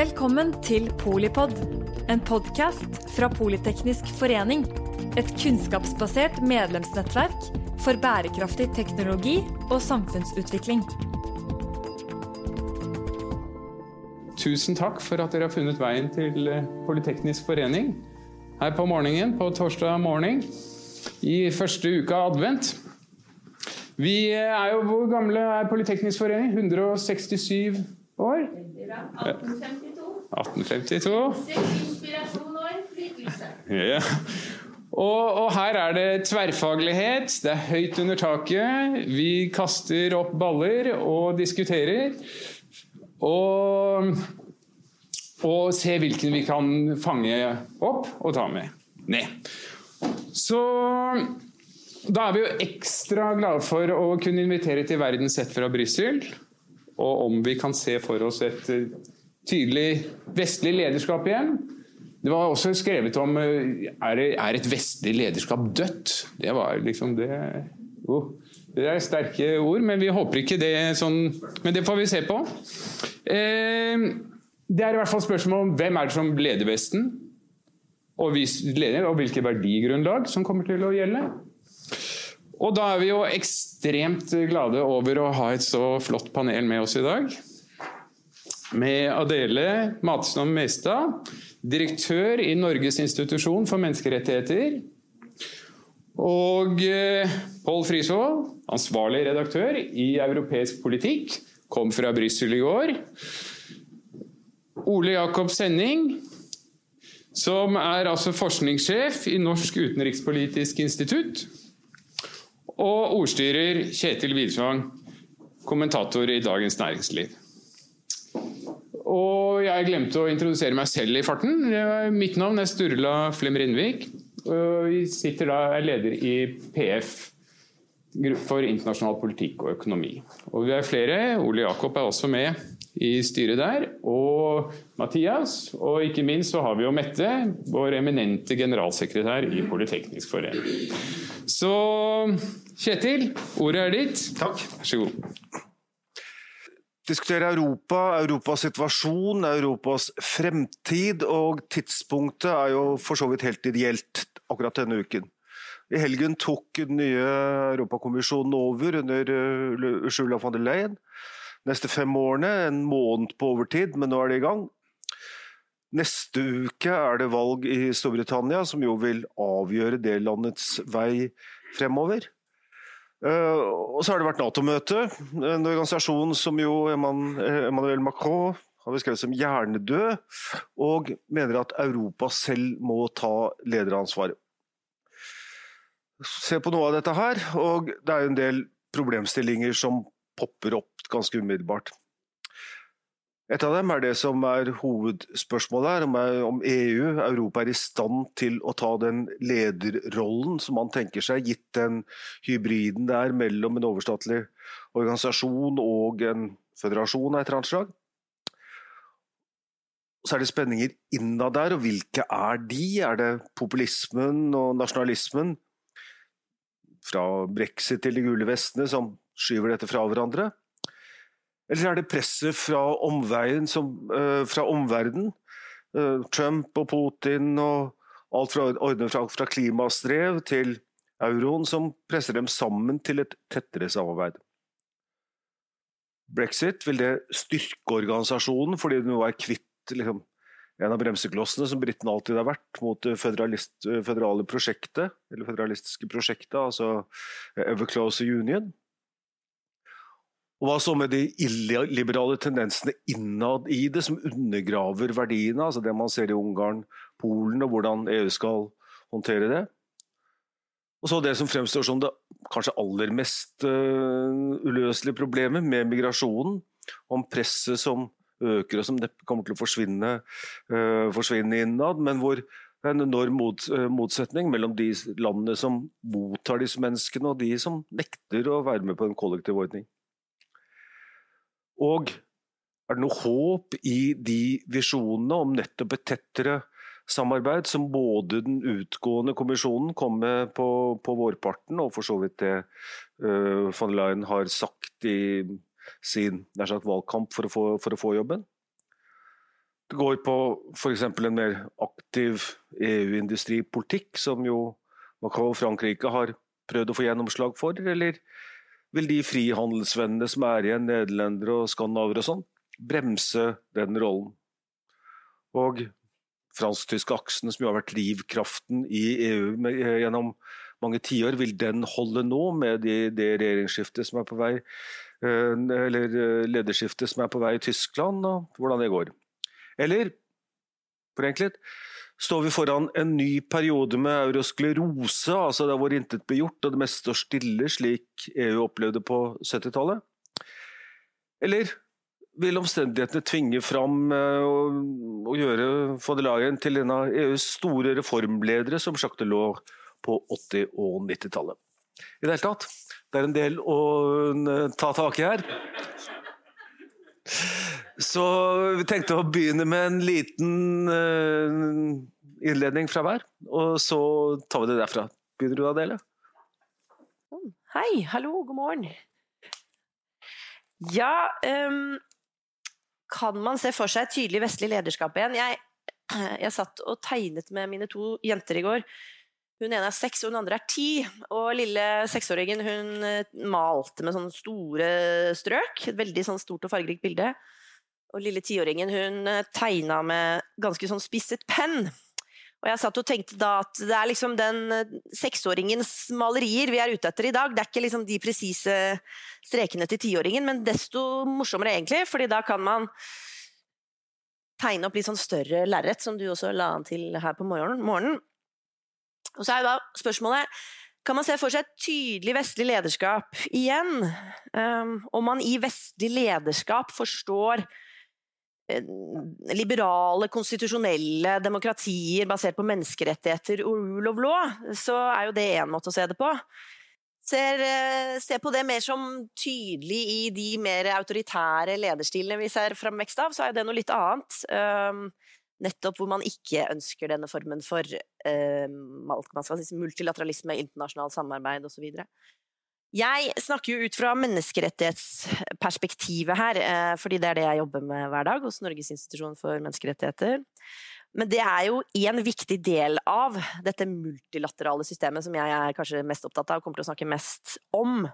Velkommen til Polipod, en podkast fra Politeknisk forening. Et kunnskapsbasert medlemsnettverk for bærekraftig teknologi og samfunnsutvikling. Tusen takk for at dere har funnet veien til eh, Politeknisk forening her på morgenen på torsdag morgen i første uke av advent. Vi er jo Hvor gamle er Politeknisk forening? 167 år? 1852. 1852. Og. Ja. Og, og her er det tverrfaglighet, det er høyt under taket. Vi kaster opp baller og diskuterer. Og, og ser hvilken vi kan fange opp og ta med ned. Så da er vi jo ekstra glade for å kunne invitere til Verden sett fra Brussel. Og om vi kan se for oss et tydelig vestlig lederskap igjen. Det var også skrevet om eh, er, et vestlig lederskap dødt. Det var liksom det oh, Det er sterke ord, men vi håper ikke det sånn Men det får vi se på. Eh, det er i hvert fall spørsmål om hvem er det som leder Vesten, og, og hvilke verdigrunnlag som kommer til å gjelde. Og da er vi jo ekstremt glade over å ha et så flott panel med oss i dag. Med Adele Matsom Mestad, direktør i Norges institusjon for menneskerettigheter. Og eh, Pål Frisvold, ansvarlig redaktør i europeisk politikk, kom fra Brussel i går. Ole Jakob Senning, som er altså forskningssjef i Norsk utenrikspolitisk institutt. Og ordstyrer Kjetil Widsvang, kommentator i Dagens Næringsliv. Og jeg glemte å introdusere meg selv i farten. Mitt navn er Sturla Flem Rindvik. Jeg vi sitter da, er leder i PF for internasjonal politikk og økonomi. Og vi er flere. Ole Jakob er også med i styret der. Og Mathias. Og ikke minst så har vi jo Mette, vår eminente generalsekretær i Politeknisk forening. Så Kjetil, ordet er ditt. Takk. Vær så god. Diskutere Europa, Europas situasjon, Europas fremtid. Og tidspunktet er jo for så vidt helt ideelt akkurat denne uken. I helgen tok den nye Europakommisjonen over under uh, Ursula von der Leyen. Neste fem årene, en måned på overtid, men nå er det i gang. Neste uke er det valg i Storbritannia, som jo vil avgjøre det landets vei fremover. Uh, og så har det vært Nato-møte, en organisasjon som jo Emmanuel Macron har beskrevet som hjernedød, og mener at Europa selv må ta lederansvaret. Se på noe av dette her, og det er jo en del problemstillinger som popper opp ganske umiddelbart. Et av dem er det som er hovedspørsmålet her, om, EU, Europa, er i stand til å ta den lederrollen som man tenker seg, gitt den hybriden det er mellom en overstatlig organisasjon og en føderasjon av et eller annet slag. Så er det spenninger innad der, og hvilke er de? Er det populismen og nasjonalismen fra brexit til de gule vestene som skyver dette fra hverandre? Eller er det presset fra omveien, som, uh, fra omverdenen? Uh, Trump og Putin og alt fra, fra, fra klimastrev til euroen som presser dem sammen til et tettere samarbeid. Brexit, vil det styrke organisasjonen fordi den nå er kvitt liksom, en av bremseklossene som britene alltid har vært mot det føderale prosjektet, eller føderalistiske prosjektet, altså Ever Closer Union? Og hva så med de illiberale tendensene innad i det, som undergraver verdiene? altså Det man ser i Ungarn, Polen, og hvordan EU skal håndtere det. Og så det som fremstår som det kanskje aller mest uh, uløselige problemet med migrasjonen. Om presset som øker og som kommer til å forsvinne, uh, forsvinne innad. Men hvor det er en enorm mot, uh, motsetning mellom de landene som mottar disse menneskene, og de som nekter å være med på en kollektiv ordning. Og er det noe håp i de visjonene om nettopp et tettere samarbeid, som både den utgående kommisjonen kom med på, på vårparten, og for så vidt det uh, von Leyen har sagt i sin sagt, valgkamp for å, få, for å få jobben? Det går på f.eks. en mer aktiv EU-industripolitikk, som jo Macron og Frankrike har prøvd å få gjennomslag for, eller vil de frihandelsvennene som er igjen, nederlendere og skandinaver og sånn, bremse den rollen? Og fransk-tyske aksen, som jo har vært drivkraften i EU med, gjennom mange tiår, vil den holde nå med det, det regjeringsskiftet som er på vei, eh, eller eh, lederskiftet som er på vei i Tyskland, og hvordan det går? Eller forenklet, står vi foran en ny periode med eurosklerose, altså der hvor intet blir gjort og det meste står stille, slik EU opplevde på 70-tallet? Eller vil omstendighetene tvinge fram eh, gjøre von til en av EUs store reformledere, som Jacques Delors på 80- og 90-tallet? I det hele tatt, det er en del å ta tak i her. Så vi tenkte å begynne med en liten uh, innledning fra hver, og så tar vi det derfra. Begynner du, Adele? Hei, hallo, god morgen. Ja, um, kan man se for seg et tydelig vestlig lederskap igjen? Jeg, jeg satt og tegnet med mine to jenter i går. Hun ene er seks, og hun andre er ti. Og lille seksåringen hun eh, malte med sånne store strøk. Et veldig sånn stort og fargerikt bilde. Og lille tiåringen hun eh, tegna med ganske sånn spisset penn. Og jeg satt og tenkte da at det er liksom den eh, seksåringens malerier vi er ute etter i dag. Det er ikke liksom de presise strekene til tiåringen, men desto morsommere egentlig, fordi da kan man tegne opp litt sånn større lerret, som du også la an til her på morgenen. Og så er jo da spørsmålet kan man se for seg et tydelig vestlig lederskap igjen? Um, om man i vestlig lederskap forstår liberale, konstitusjonelle demokratier basert på menneskerettigheter og rule of law, så er jo det én måte å se det på. Ser, ser, se på det mer som tydelig i de mer autoritære lederstilene vi ser framvekst av, så er det noe litt annet. Um, nettopp hvor man ikke ønsker denne formen for eh, si, multilateralisme, internasjonalt samarbeid osv. Jeg snakker jo ut fra menneskerettighetsperspektivet her, eh, fordi det er det jeg jobber med hver dag hos Norges institusjon for menneskerettigheter. Men det er jo en viktig del av dette multilaterale systemet som jeg er kanskje mest opptatt av og kommer til å snakke mest om.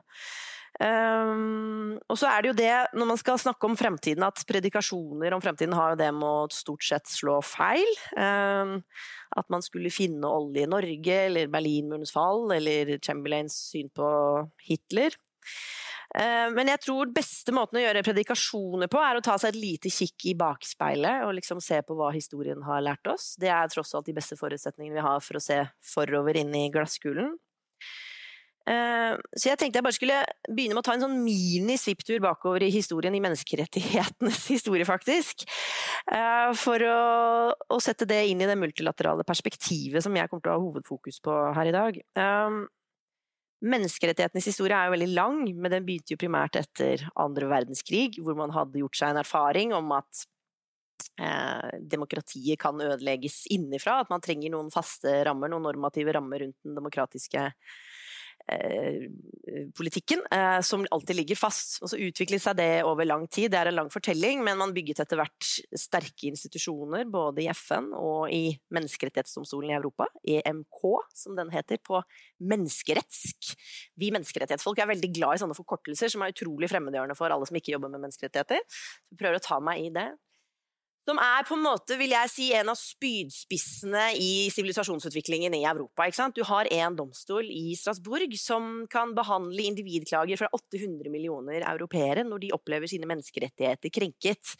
Um, og så er det jo det, når man skal snakke om fremtiden, at predikasjoner om fremtiden har jo det med å stort sett slå feil. Um, at man skulle finne olje i Norge, eller Berlinmurens fall, eller Chamberlains syn på Hitler. Uh, men jeg tror beste måten å gjøre predikasjoner på, er å ta seg et lite kikk i bakspeilet og liksom se på hva historien har lært oss. Det er tross alt de beste forutsetningene vi har for å se forover inn i glasskulen. Eh, så jeg tenkte jeg bare skulle begynne med å ta en sånn mini-svipptur bakover i historien, i menneskerettighetenes historie, faktisk. Eh, for å, å, sette det inn i det multilaterale perspektivet som jeg kommer til å ha hovedfokus på her i dag. Eh, menneskerettighetenes historie er jo veldig lang, men den begynte jo primært etter andre verdenskrig, hvor man hadde gjort seg en erfaring om at Eh, demokratiet kan ødelegges innenfra, at man trenger noen faste rammer, noen normative rammer rundt den demokratiske politikken, eh, som alltid ligger fast. Og så utviklet seg det over lang tid. Det er en lang fortelling, men man bygget etter hvert sterke institusjoner, både i FN og i Menneskerettighetsdomstolen i Europa, EMK, som den heter på menneskerettsk. Vi menneskerettighetsfolk er veldig glad i sånne forkortelser, som er utrolig fremmedgjørende for alle som ikke jobber med menneskerettigheter. Så prøver å ta meg i det. Som er på en måte, vil jeg si, en av spydspissene i sivilisasjonsutviklingen i Europa. Du har en domstol i Strasbourg som kan behandle individklager fra 800 millioner europeere når de opplever sine menneskerettigheter krenket.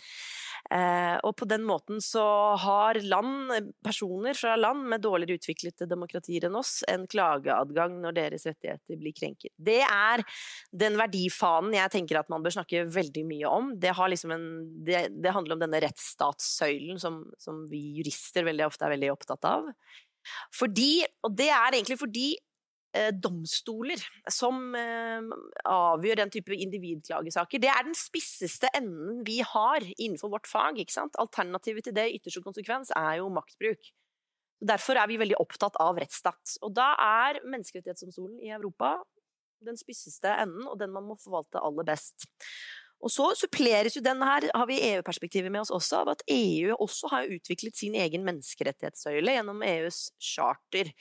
Eh, og på den måten så har land, personer fra land med dårligere utviklede demokratier enn oss, en klageadgang når deres rettigheter blir krenket. Det er den verdifanen jeg tenker at man bør snakke veldig mye om. Det, liksom en, det, det handler om denne rettsstatssøylen som, som vi jurister veldig ofte er veldig opptatt av. Fordi, og det er egentlig fordi Eh, domstoler som eh, avgjør den type individklagesaker. Det er den spisseste enden vi har innenfor vårt fag. ikke sant? Alternativet til det, ytterste konsekvens, er jo maktbruk. Derfor er vi veldig opptatt av rettsstat. Og da er Menneskerettighetsdomstolen i Europa den spisseste enden, og den man må forvalte aller best. Og så suppleres jo den her, har vi EU-perspektivet med oss også, av at EU også har utviklet sin egen menneskerettighetssøyle gjennom EUs charter.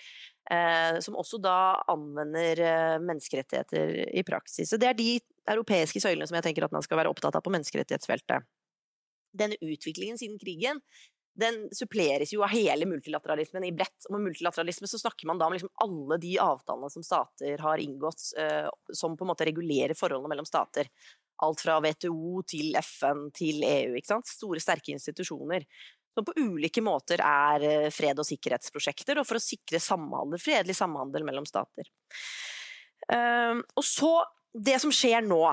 Eh, som også da anvender eh, menneskerettigheter i praksis. Så det er de europeiske søylene som jeg tenker at man skal være opptatt av på menneskerettighetsfeltet. Denne utviklingen siden krigen den suppleres jo av hele multilateralismen i bredt. Og med multilateralisme så snakker man da om liksom alle de avtalene som stater har inngått, eh, som på en måte regulerer forholdene mellom stater. Alt fra WTO til FN til EU. Store, sterke institusjoner. Som på ulike måter er eh, fred- og sikkerhetsprosjekter, og for å sikre samhandel, fredelig samhandel mellom stater. Um, og så, det som skjer nå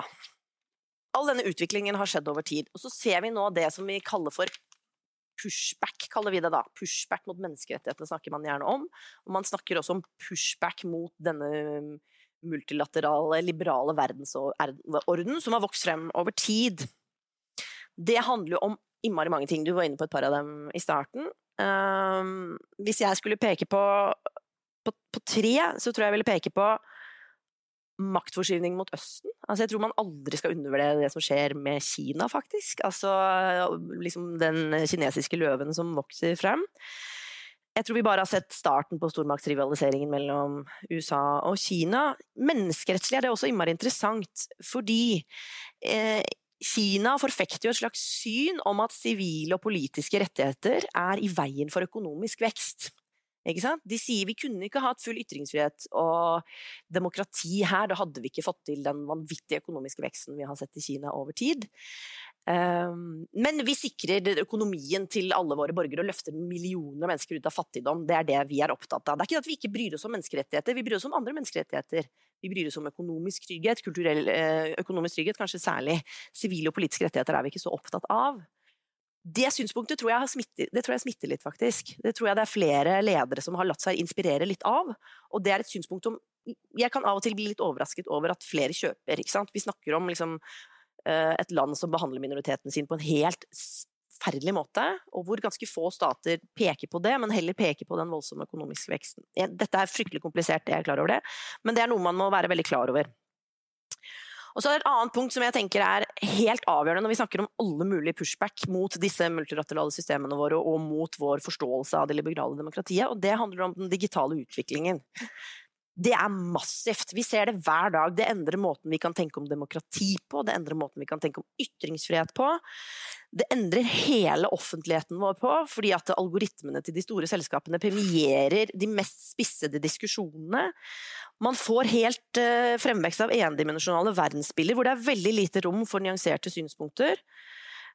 All denne utviklingen har skjedd over tid. Og så ser vi nå det som vi kaller for pushback, kaller vi det da. Pushback mot menneskerettighetene snakker man gjerne om. Og man snakker også om pushback mot denne multilaterale, liberale verdensorden som har vokst frem over tid. Det handler jo om innmari mange ting. Du var inne på et par av dem i starten. Um, hvis jeg skulle peke på, på, på, tre, så tror jeg jeg ville peke på maktforskyvning mot Østen. Altså, jeg tror man aldri skal undervurdere det som skjer med Kina, faktisk. Altså liksom den kinesiske løven som vokser frem. Jeg tror vi bare har sett starten på stormaktsrivaliseringen mellom USA og Kina. Menneskerettslig er det også innmari interessant, fordi eh, Kina forfekter jo et slags syn om at sivile og politiske rettigheter er i veien for økonomisk vekst. De sier vi kunne ikke hatt full ytringsfrihet og demokrati her, da hadde vi ikke fått til den vanvittige økonomiske veksten vi har sett i Kina over tid. Um, men vi sikrer økonomien til alle våre borgere og løfter millioner av mennesker ut av fattigdom. Det er det vi er opptatt av. Det er ikke at vi ikke bryr oss om menneskerettigheter, vi bryr oss om andre menneskerettigheter. Vi bryr oss om økonomisk trygghet, kulturell eh, økonomisk trygghet, kanskje særlig sivile og politiske rettigheter er vi ikke så opptatt av. Det synspunktet tror jeg, smitter, det tror jeg smitter litt, faktisk. Det tror jeg det er flere ledere som har latt seg inspirere litt av. Og det er et synspunkt som jeg kan av og til bli litt overrasket over at flere kjøper. Vi snakker om liksom, et land som behandler minoriteten sin på en helt forferdelig måte, og hvor ganske få stater peker på det, men heller peker på den voldsomme økonomiske veksten. Dette er fryktelig komplisert, jeg er klar over det, men det er noe man må være veldig klar over. Og så er det Et annet punkt som jeg tenker er helt avgjørende når vi snakker om alle mulige pushback mot disse multilaterale systemene våre og mot vår forståelse av det liberale demokratiet, og det handler om den digitale utviklingen. Det er massivt. Vi ser det hver dag. Det endrer måten vi kan tenke om demokrati på, det endrer måten vi kan tenke om ytringsfrihet på. Det endrer hele offentligheten vår på, fordi at algoritmene til de store selskapene premierer de mest spissede diskusjonene. Man får helt uh, fremvekst av endimensjonale verdensbilder hvor det er veldig lite rom for nyanserte synspunkter.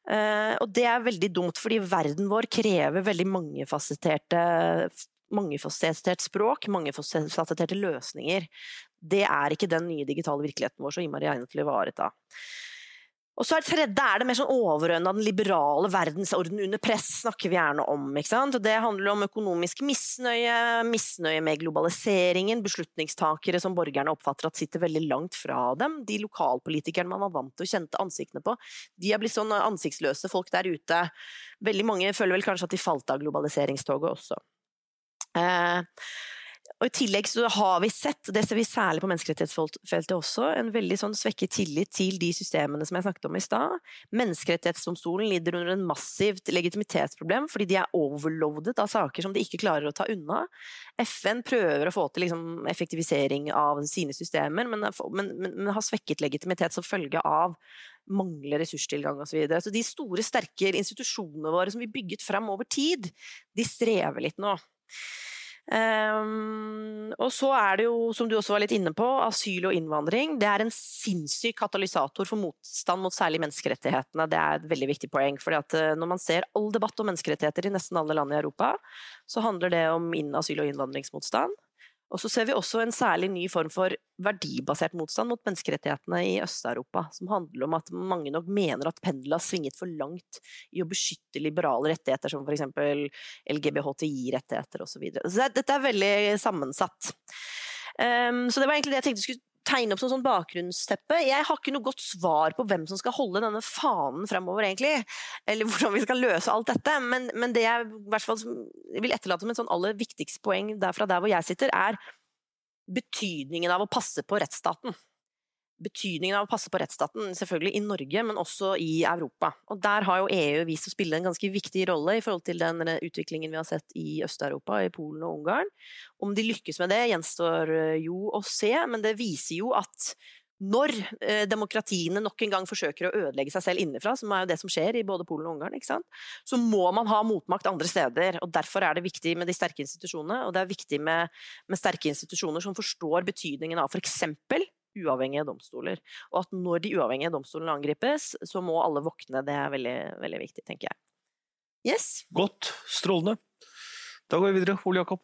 Uh, og det er veldig dumt, fordi verden vår krever veldig mangefasetterte mangefasettert språk, mangefasetterte løsninger. Det er ikke den nye digitale virkeligheten vår så innmari egnet til å ivareta. Og så er det tredje er det mer sånn overordna den liberale verdensorden under press, snakker vi gjerne om. ikke sant? Det handler om økonomisk misnøye, misnøye med globaliseringen, beslutningstakere som borgerne oppfatter at sitter veldig langt fra dem. De lokalpolitikerne man var vant til å kjente ansiktene på, de er blitt sånn ansiktsløse folk der ute. Veldig mange føler vel kanskje at de falt av globaliseringstoget også. Eh, og I tillegg så har vi sett, det ser vi særlig på menneskerettighetsfeltet også, en veldig sånn svekket tillit til de systemene som jeg snakket om i stad. Menneskerettighetsdomstolen lider under en massivt legitimitetsproblem fordi de er overloadet av saker som de ikke klarer å ta unna. FN prøver å få til liksom, effektivisering av sine systemer, men, men, men, men har svekket legitimitet som følge av mangler ressurstilgang osv. Så, videre. så de store, sterke institusjonene våre som vi bygget frem over tid, de strever litt nå. Um, og så er det jo, som du også var litt inne på, asyl og innvandring. Det er en sinnssyk katalysator for motstand mot særlig menneskerettighetene. Det er et veldig viktig poeng. at eh, når man ser all debatt om menneskerettigheter i nesten alle land i Europa, så handler det om asyl- og innvandringsmotstand. Og så ser vi også en særlig ny form for verdibasert motstand mot menneskerettighetene i Øst-Europa, som handler om at mange nok mener at pendelet har svinget for langt i å beskytte liberale rettigheter, som f.eks. LGBHTI-rettigheter osv. Så, så dette er veldig sammensatt. Um, så det var egentlig det jeg tenkte skulle tegne opp som sånn bakgrunnsteppe. Jeg har ikke noe godt svar på hvem som skal holde denne fanen fremover, egentlig. Eller hvordan vi skal løse alt dette. Men, men det jeg i hvert fall vil etterlate som et sånn aller viktigste poeng derfra der hvor jeg sitter, er betydningen av å passe på rettsstaten. Betydningen av å passe på rettsstaten, selvfølgelig i Norge, men også i Europa. Og Der har jo EU vist å spille en ganske viktig rolle i forhold til den utviklingen vi har sett i Øst-Europa, i Polen og Ungarn. Om de lykkes med det, gjenstår jo å se, men det viser jo at når eh, demokratiene nok en gang forsøker å ødelegge seg selv innenfra, som er jo det som skjer i både Polen og Ungarn, så må man ha motmakt andre steder. og Derfor er det viktig med de sterke institusjonene, og det er viktig med, med sterke institusjoner som forstår betydningen av f.eks. uavhengige domstoler. Og at når de uavhengige domstolene angripes, så må alle våkne. Det er veldig, veldig viktig, tenker jeg. Yes. Godt. Strålende. Da går vi videre. Ole Jakob.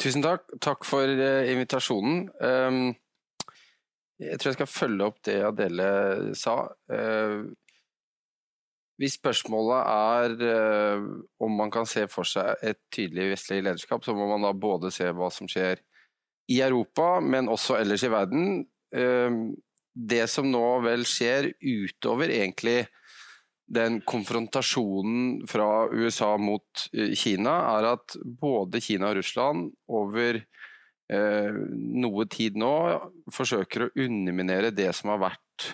Tusen takk. Takk for uh, invitasjonen. Um, jeg tror jeg skal følge opp det Adele sa. Uh, hvis spørsmålet er uh, om man kan se for seg et tydelig vestlig lederskap, så må man da både se hva som skjer i Europa, men også ellers i verden. Uh, det som nå vel skjer utover egentlig den konfrontasjonen fra USA mot Kina, er at både Kina og Russland over Eh, noe tid nå forsøker å underminere det som har vært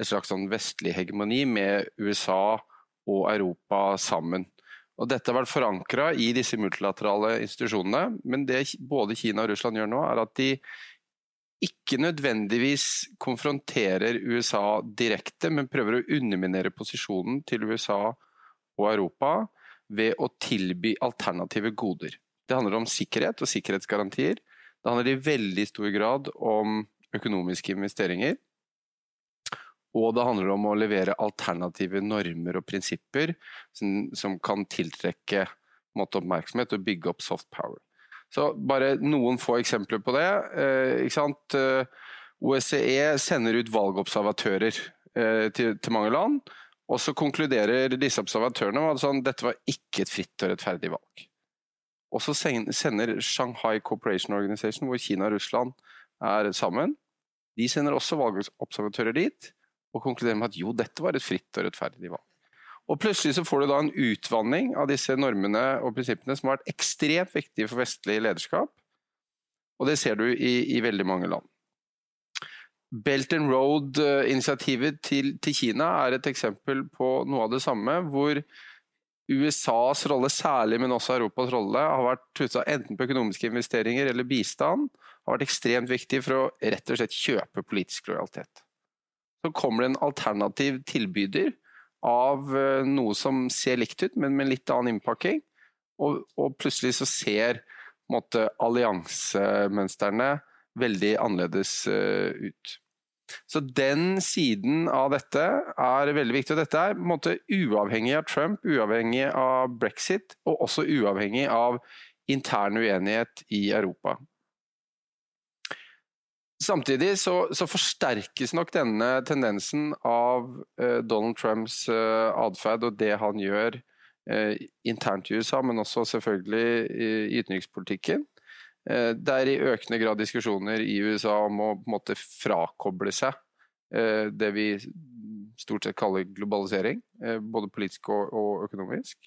et slags sånn vestlig hegemoni med USA og Europa sammen. Og dette har vært forankra i disse multilaterale institusjonene, men det både Kina og Russland gjør nå, er at de ikke nødvendigvis konfronterer USA direkte, men prøver å underminere posisjonen til USA og Europa ved å tilby alternative goder. Det handler om sikkerhet og sikkerhetsgarantier. Det handler i veldig stor grad om økonomiske investeringer. Og det handler om å levere alternative normer og prinsipper som, som kan tiltrekke måte, oppmerksomhet og bygge opp soft power. Så bare noen få eksempler på det. Eh, OSCE eh, sender ut valgobservatører eh, til, til, mange land, og så konkluderer disse observatørene med at sånn, dette var ikke et fritt og rettferdig valg. Og så sender Shanghai Cooperation Organization, hvor Kina og Russland er sammen, de sender også valgobservatører dit og konkluderer med at jo, dette var et fritt og rettferdig valg. Og Plutselig så får du da en utvanning av disse normene og prinsippene som har vært ekstremt viktige for vestlig lederskap, og det ser du i, i veldig mange land. Belt and Road-initiativet til, til Kina er et eksempel på noe av det samme, hvor USAs rolle særlig, men også Europas rolle, har vært knytta enten på økonomiske investeringer eller bistand, har vært ekstremt viktig for å rett og slett kjøpe politisk lojalitet. Så kommer det en alternativ tilbyder av eh, noe som ser likt ut, men med litt annen innpakking, og, og plutselig så ser måte, alliansemønstrene veldig annerledes uh, ut. Så den siden av dette er veldig viktig. og Dette er måte uavhengig av Trump, uavhengig av brexit, og også uavhengig av intern uenighet i Europa. Samtidig så, så forsterkes nok denne tendensen av eh, Donald Trumps eh, atferd og det han gjør eh, internt i USA, men også selvfølgelig i, utenrikspolitikken. Eh, det er i økende grad diskusjoner i USA om å på en måte frakoble seg eh, det vi stort sett kaller globalisering, eh, både politisk og økonomisk.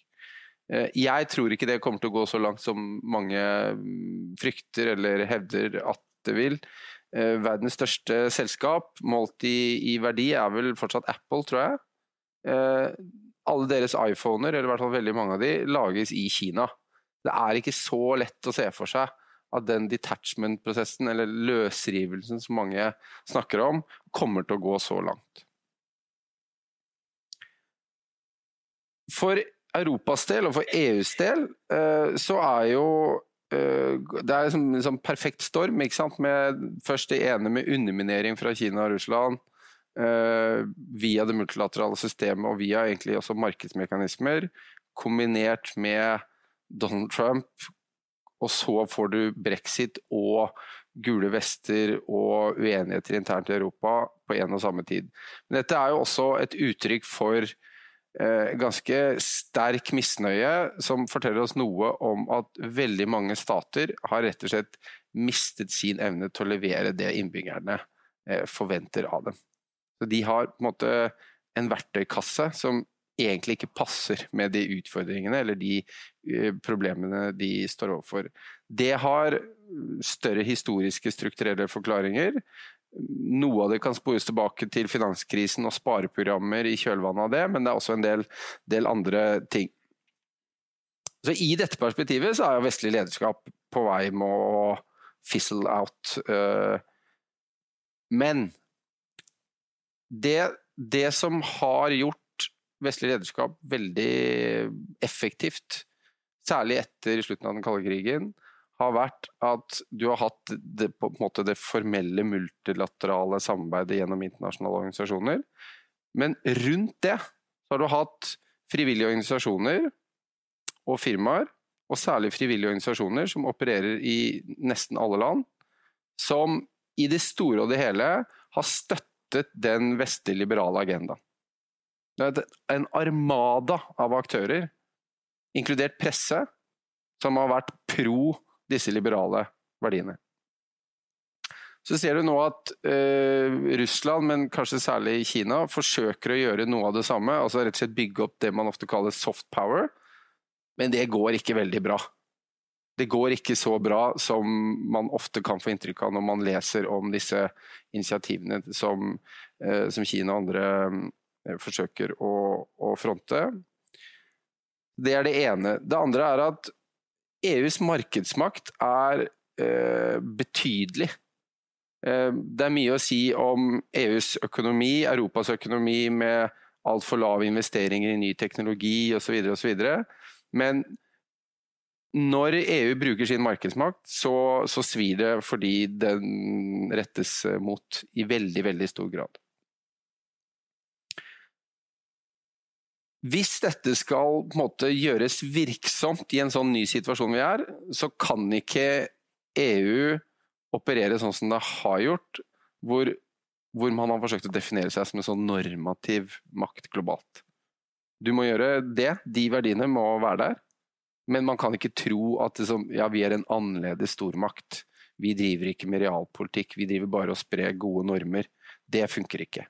Jeg tror ikke det kommer til å gå så langt som mange mm, frykter eller hevder at det vil. Verdens største selskap, målt i, i verdi, er vel fortsatt Apple, tror jeg. Alle deres iPhoner, eller i hvert fall veldig mange av de, lages i Kina. Det er ikke så lett å se for seg at den detachment-prosessen, eller løsrivelsen som mange snakker om, kommer til å gå så langt. For Europas del og for EUs del eh, så er jo eh, det er en sånn perfekt storm, ikke sant? med først det ene med underminering fra Kina og Russland, Uh, via det multilaterale systemet og via egentlig også markedsmekanismer, kombinert med Donald Trump og så får du brexit og gule vester og uenigheter internt i Europa på en og samme tid. Men dette er jo også et uttrykk for eh, ganske sterk misnøye, som forteller oss noe om at veldig mange stater har rett og slett mistet sin evne til å levere det innbyggerne eh, forventer av dem. Så De har på en måte en verktøykasse som egentlig ikke passer med de utfordringene eller de eh, problemene de står overfor. Det har større historiske strukturelle forklaringer. Noe av det kan spores tilbake til finanskrisen og spareprogrammer i kjølvannet av det, men det er også en del, del andre ting. Så I dette perspektivet så er jo vestlig lederskap på vei med å fizzle out. eh. Men det, det som har gjort vestlig lederskap veldig effektivt, særlig etter slutten av den kalde krigen, har vært at du har hatt det, måte det formelle multilaterale samarbeidet gjennom internasjonale organisasjoner. Men rundt det så har du hatt frivillige organisasjoner og firmaer, og særlig frivillige organisasjoner som opererer i nesten alle land, som i det store og det hele har støttet den vestlige liberale agendaen. Det er en armada av aktører, inkludert presse, som har vært pro disse liberale verdiene. Så ser du nå at eh, Russland, men kanskje særlig Kina, forsøker å gjøre noe av det samme. altså rett og slett Bygge opp det man ofte kaller soft power. Men det går ikke veldig bra. Det går ikke så bra som man ofte kan få inntrykk av når man leser om disse initiativene som, eh, som Kina og andre eh, forsøker å, å fronte. Det er det ene. Det andre er at EUs markedsmakt er eh, betydelig. Eh, det er mye å si om EUs økonomi, Europas økonomi med altfor lave investeringer i ny teknologi osv. osv. Men når EU bruker sin markedsmakt, så, så svir det fordi den rettes mot i veldig, veldig stor grad. Hvis dette skal måte gjøres virksomt i en sånn ny situasjon vi er, så kan ikke EU operere sånn som det har gjort, hvor, hvor man har forsøkt å definere seg som en sånn normativ makt globalt. Du må gjøre det, de verdiene må være der, men man kan ikke tro at som, ja, vi er en annerledes stormakt. Vi driver ikke med realpolitikk, vi driver bare og sprer gode normer. Det funker ikke.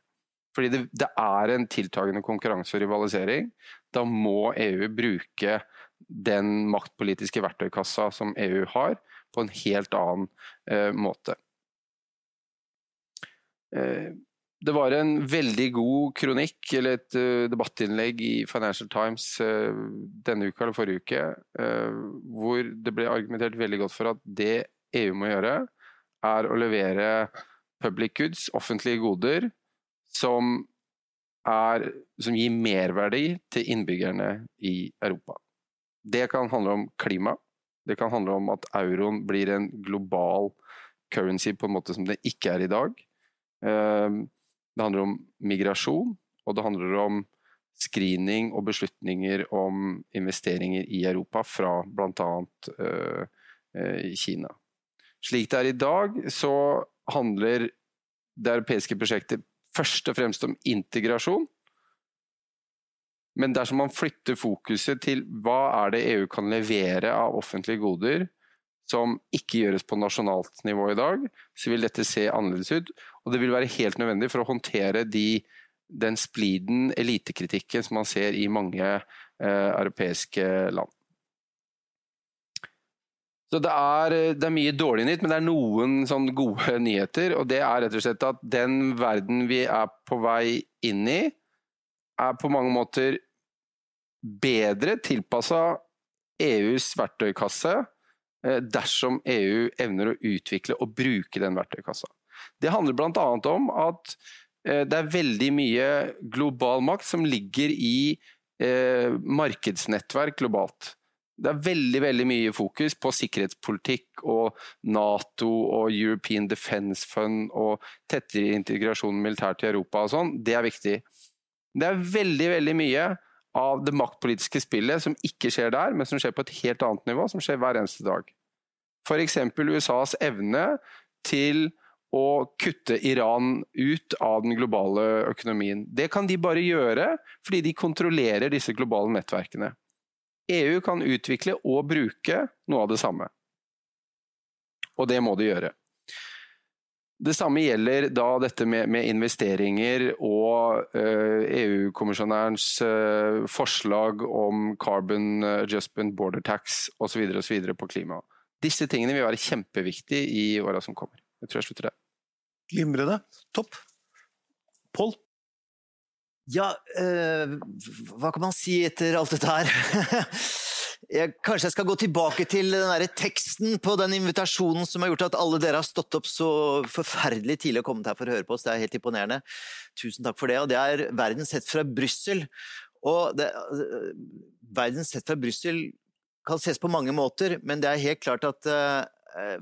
Fordi det, det, er en tiltagende konkurranse og rivalisering. Da må EU bruke den maktpolitiske verktøykassa som EU har, på en helt annen eh, måte. Eh, det var en veldig god kronikk, eller et uh, debattinnlegg i Financial Times uh, denne uka eller forrige uke, uh, hvor det ble argumentert veldig godt for at det EU må gjøre, er å levere public goods, offentlige goder, som, er, som gir merverdi til innbyggerne i Europa. Det kan handle om klima. Det kan handle om at euroen blir en global currency på en måte som det ikke er i dag. Ehm, det handler om migrasjon, og det handler om screening og beslutninger om investeringer i Europa fra bl.a. Uh, uh, Kina. Slik det er i dag, så handler det europeiske prosjektet først og fremst om integrasjon. Men dersom man flytter fokuset til hva er det EU kan levere av offentlige goder som ikke gjøres på nasjonalt nivå i dag, så vil dette se annerledes ut. Og det vil være helt nødvendig for å håndtere de, den spliden, elitekritikken, som man ser i mange eh, europeiske land. Så det er, det er, mye dårlig nytt, men det er noen sånn gode nyheter. Og det er rett og slett at den verden vi er på vei inn i, er på mange måter bedre tilpassa EUs verktøykasse eh, dersom EU evner å utvikle og bruke den verktøykassa. Det handler bl.a. om at eh, det er veldig mye global makt som ligger i eh, markedsnettverk globalt. Det er veldig veldig mye fokus på sikkerhetspolitikk og Nato og European Defence Fund og tettere integrasjon militært i Europa og sånn. Det er viktig. Det er veldig, veldig mye av det maktpolitiske spillet som ikke skjer der, men som skjer på et helt annet nivå, som skjer hver eneste dag. F.eks. USAs evne til å kutte Iran ut av den globale økonomien. Det kan de bare gjøre fordi de kontrollerer disse globale nettverkene. EU kan utvikle og bruke noe av det samme. Og det må de gjøre. Det samme gjelder da dette med, med investeringer og uh, EU-kommisjonærens uh, forslag om carbon adjustment, border tax osv. på klima. Disse tingene vil være kjempeviktige i åra som kommer. Jeg tror jeg slutter der. Glimrende. Topp. Pål? Ja, øh, hva kan man si etter alt dette her? jeg, kanskje jeg skal gå tilbake til den der teksten på den invitasjonen som har gjort at alle dere har stått opp så forferdelig tidlig og kommet her for å høre på oss. Det er helt imponerende. Tusen takk for det. Og det er Verden sett fra Brussel. Og det, eh, verden sett fra Brussel kan ses på mange måter, men det er helt klart at uh,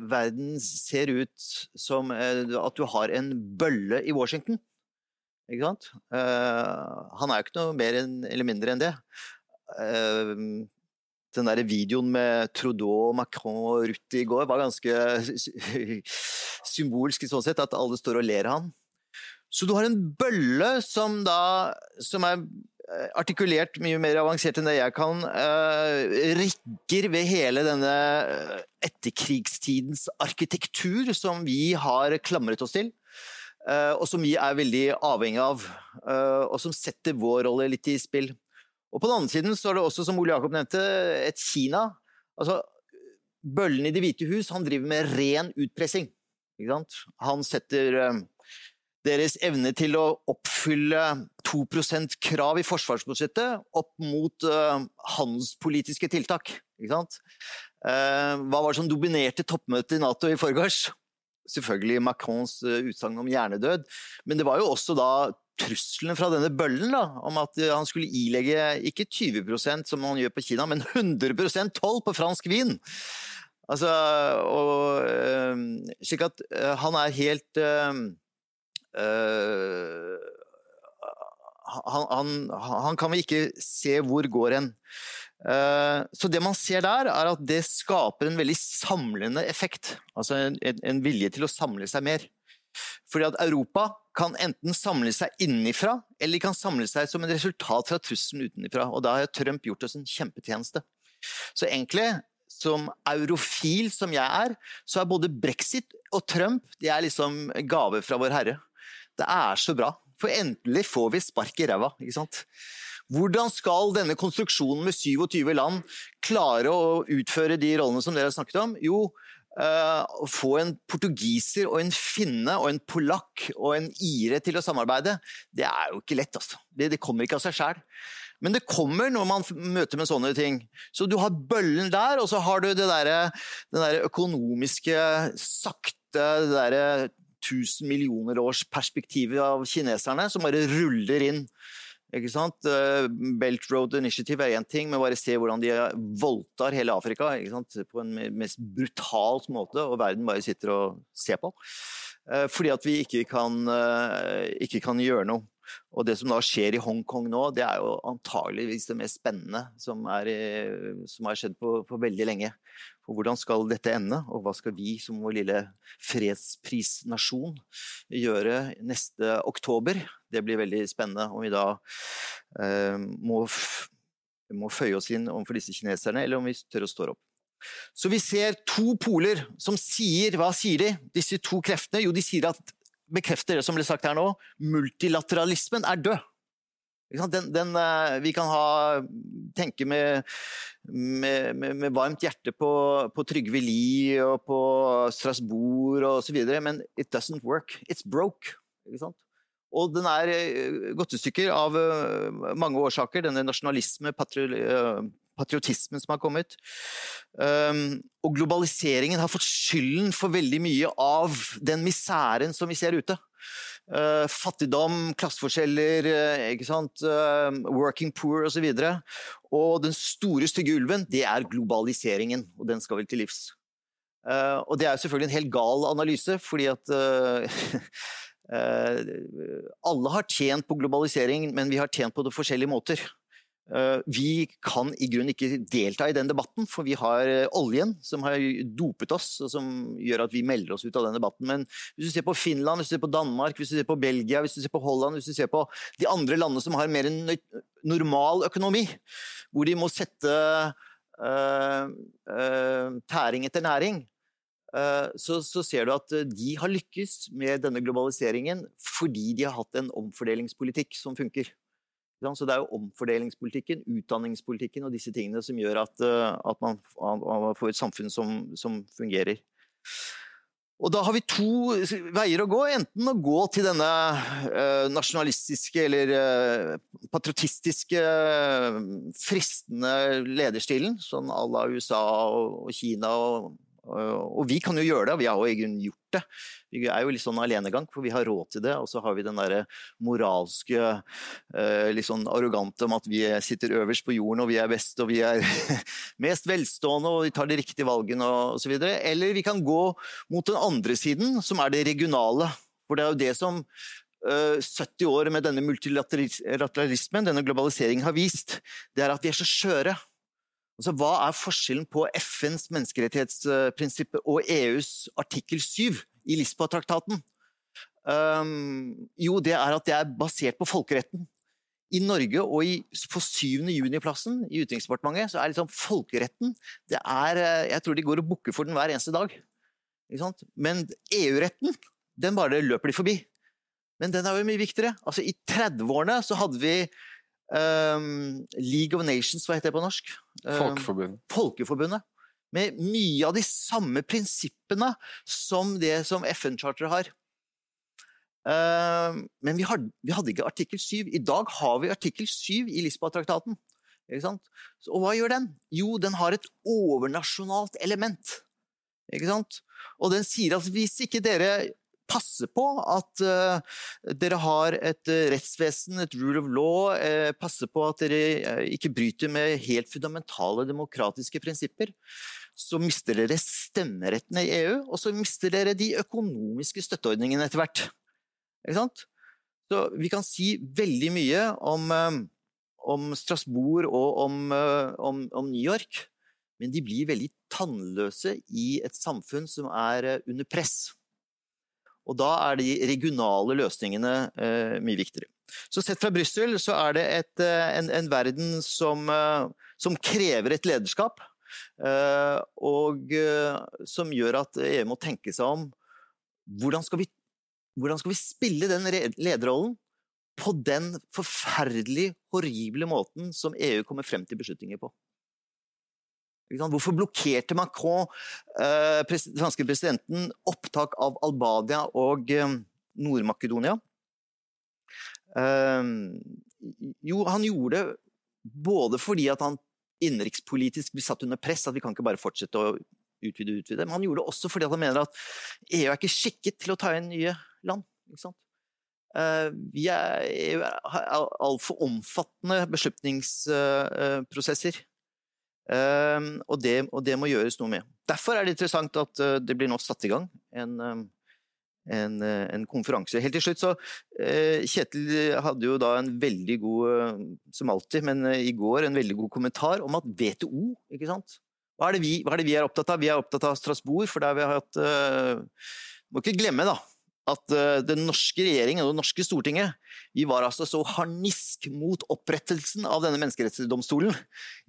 verden ser ut som uh, at du har en bølle i Washington. Ikke sant? Uh, han er jo ikke noe mer enn, eller mindre enn det. den der videoen med Trudeau, Macron og Rutte i går var ganske symbolsk i sånn sett, at alle står og ler av han. Så du har en bølle som da som er Eh, artikulert mye mer avansert enn det jeg kan, uh, rikker ved hele denne etterkrigstidens arkitektur som vi har klamret oss til. Uh, og som vi er veldig avhengig av, uh, og som setter vår rolle litt i spill. Og på den andre siden så er det også, som Ole Jakob nevnte, et Kina. Altså, Bøllen i Det hvite hus han driver med ren utpressing. Han setter deres evne til å oppfylle 2 %-krav i forsvarsbudsjettet opp mot uh, handelspolitiske tiltak. Uh, hva var det som dominerte toppmøtet i Nato i forgårs? Selvfølgelig Macrons uh, utsagn om hjernedød, men det var jo også da trusselen fra denne bøllen da, om at han skulle ilegge ikke 20% som han gjør på Kina, men 100% toll på fransk vin. Altså, og, slik at han er helt Uh, han, han, han, kan vel ikke se hvor går hen. Uh, så det man ser der, er at det skaper en veldig samlende effekt. Altså en, en vilje til å samle seg mer. Fordi at Europa kan enten samle seg innenfra, eller de kan samle seg som en resultat fra trusselen utenfra. Og da har Trump gjort oss en kjempetjeneste. Så egentlig, som eurofil som jeg er, så er både brexit og Trump det er liksom gaver fra Vår Herre. Det er så bra. For endelig får vi spark i ræva. ikke sant? Hvordan skal denne konstruksjonen med 27 land klare å utføre de rollene som dere har snakket om? Jo, uh, å få en portugiser og en finne og en polakk og en ire til å samarbeide, det er jo ikke lett. altså. Det, det kommer ikke av seg sjæl. Men det kommer når man møter med sånne ting. Så du har bøllen der, og så har du det der, den der økonomiske, sakte det der, tusen millioner års perspektivet av kineserne, som bare ruller inn. Ikke sant? Eh, Belt Road Initiative er én ting, men bare se hvordan de voldtar hele Afrika på en mest brutalt måte, og verden bare sitter og ser på. Eh, fordi at vi ikke kan, eh, ikke kan gjøre noe. Og det som da skjer i Hongkong nå, det er jo antageligvis det mest spennende som, er, som har skjedd på, på veldig lenge. For hvordan skal dette ende, og hva skal vi som vår lille fredsprisnasjon gjøre neste oktober? Det blir veldig spennende om vi da eh, må, må føye oss inn overfor disse kineserne, eller om vi tør å stå opp. Så vi ser to poler som sier Hva sier de, disse to kreftene? Jo, de sier at bekrefter det som ble sagt her nå, multilateralismen er død. Den, den, eh, vi kan ha, tenke med, med, med, med varmt hjerte på, på, Trygve Lie og på Strasbourg osv., men it doesn't work. It's broke. Og den er eh, gått i stykker av eh, mange årsaker. Denne nasjonalisme, patriotismen som har kommet. Um, og globaliseringen har fått skylden for veldig mye av den misæren som vi ser ute. Uh, fattigdom, klasseforskjeller? Uh, working poor osv. Og, så og den store, stygge ulven, det er globaliseringen, og den skal vel til livs. og det er selvfølgelig en helt gal analyse, fordi at alle har tjent på globalisering, men vi har tjent på det forskjellige måter. Eh, vi kan i grunnen ikke delta i den debatten, for vi har eh, oljen som har dopet oss, og som gjør at vi melder oss ut av den debatten. Men hvis du ser på Finland, hvis du ser på Danmark, hvis du ser på Belgia, hvis du ser på Holland, hvis du ser på de andre landene som har mer en normal økonomi, hvor de må sette uh, tæring etter næring, så, så, ser du at de har lykkes med denne globaliseringen fordi de har hatt en omfordelingspolitikk som funker. Så det er jo omfordelingspolitikken, utdanningspolitikken og disse tingene som gjør at, eh, at man, får et samfunn som, som, fungerer. Og da har vi to veier å gå. Enten å gå til denne eh, nasjonalistiske eller eh, patriotistiske, fristende lederstilen, sånn à la USA og Kina. Og, og, vi kan jo gjøre det, og vi har jo egentlig gjort det. Vi er jo litt sånn alenegang, for vi har råd til det. Og så har vi den derre moralske, eh, litt sånn arrogante om at vi sitter øverst på jorden, og vi er best, og vi er mest velstående, og vi tar de riktige valgene, og så videre. Eller vi kan gå mot den andre siden, som er det regionale. For det er jo det som 70 eh, år med denne multilateralismen, denne globaliseringen, har vist, det er at vi er så skjøre. Altså, hva er forskjellen på FNs menneskerettighetsprinsipp og EUs artikkel 7 i Lisboa-traktaten? Um, jo, det er at det er basert på folkeretten. I Norge og i, på 7. juni-plassen i Utenriksdepartementet så er liksom folkeretten det er, eh, Jeg tror de går og bukker for den hver eneste dag. Men EU-retten, den bare løper de forbi. Men den er jo mye viktigere. Altså, I 30-årene så hadde vi um, League of Nations, hva heter det på norsk? Um, Folkeforbundet. Folkeforbundet med mye av de samme prinsippene som det som FN-charteret har. Um, men vi, hadde, vi, hadde ikke artikkel 7. I dag har vi artikkel 7 i Lisboa-traktaten. Og hva gjør den? Jo, den har et overnasjonalt element. Ikke sant? Og den sier at hvis ikke dere passe på at uh, dere har et uh, rettsvesen, et rule of law, uh, passe på at dere ikke bryter med helt fundamentale demokratiske prinsipper. Så mister dere stemmerettene i EU, og så mister dere de økonomiske støtteordningene etter hvert. Så vi kan si veldig mye om, om Strasbourg og om, om, om New York, men de blir veldig tannløse i et samfunn som er under press. Og da er de regionale løsningene eh, mye viktigere. Så sett fra Brussel så er det et, eh, en, en, verden som, eh, som, krever et lederskap. Eh, og eh, som gjør at EU må tenke seg om hvordan skal vi, hvordan skal vi spille den lederrollen på den forferdelig horrible måten som EU kommer frem til beslutninger på. Hvorfor blokkerte Macron, eh, den franske presidenten, opptak av Albania og eh, Nord-Makedonia? Eh, jo, han gjorde det både fordi at han innenrikspolitisk blir satt under press, at vi kan ikke bare fortsette å utvide og utvide, men han gjorde det også fordi han mener at EU er ikke skikket til å ta inn nye land. Vi er, EU har altfor omfattende beslutningsprosesser. Ehm, og det, og det, må gjøres noe med. Derfor er det interessant at eh, det blir nå satt i gang en, eh, en, eh, en konferanse. Helt til slutt så Kjetil hadde jo da en veldig god, som alltid, men i går en veldig god kommentar om at WTO, ikke sant hva er, vi, hva er, det vi, er opptatt av? Vi er opptatt av Strasbourg, for der vi har hatt Må ikke glemme, da, at uh, den norske regjeringen og det norske Stortinget vi var altså så harnisk mot opprettelsen av denne menneskerettsdomstolen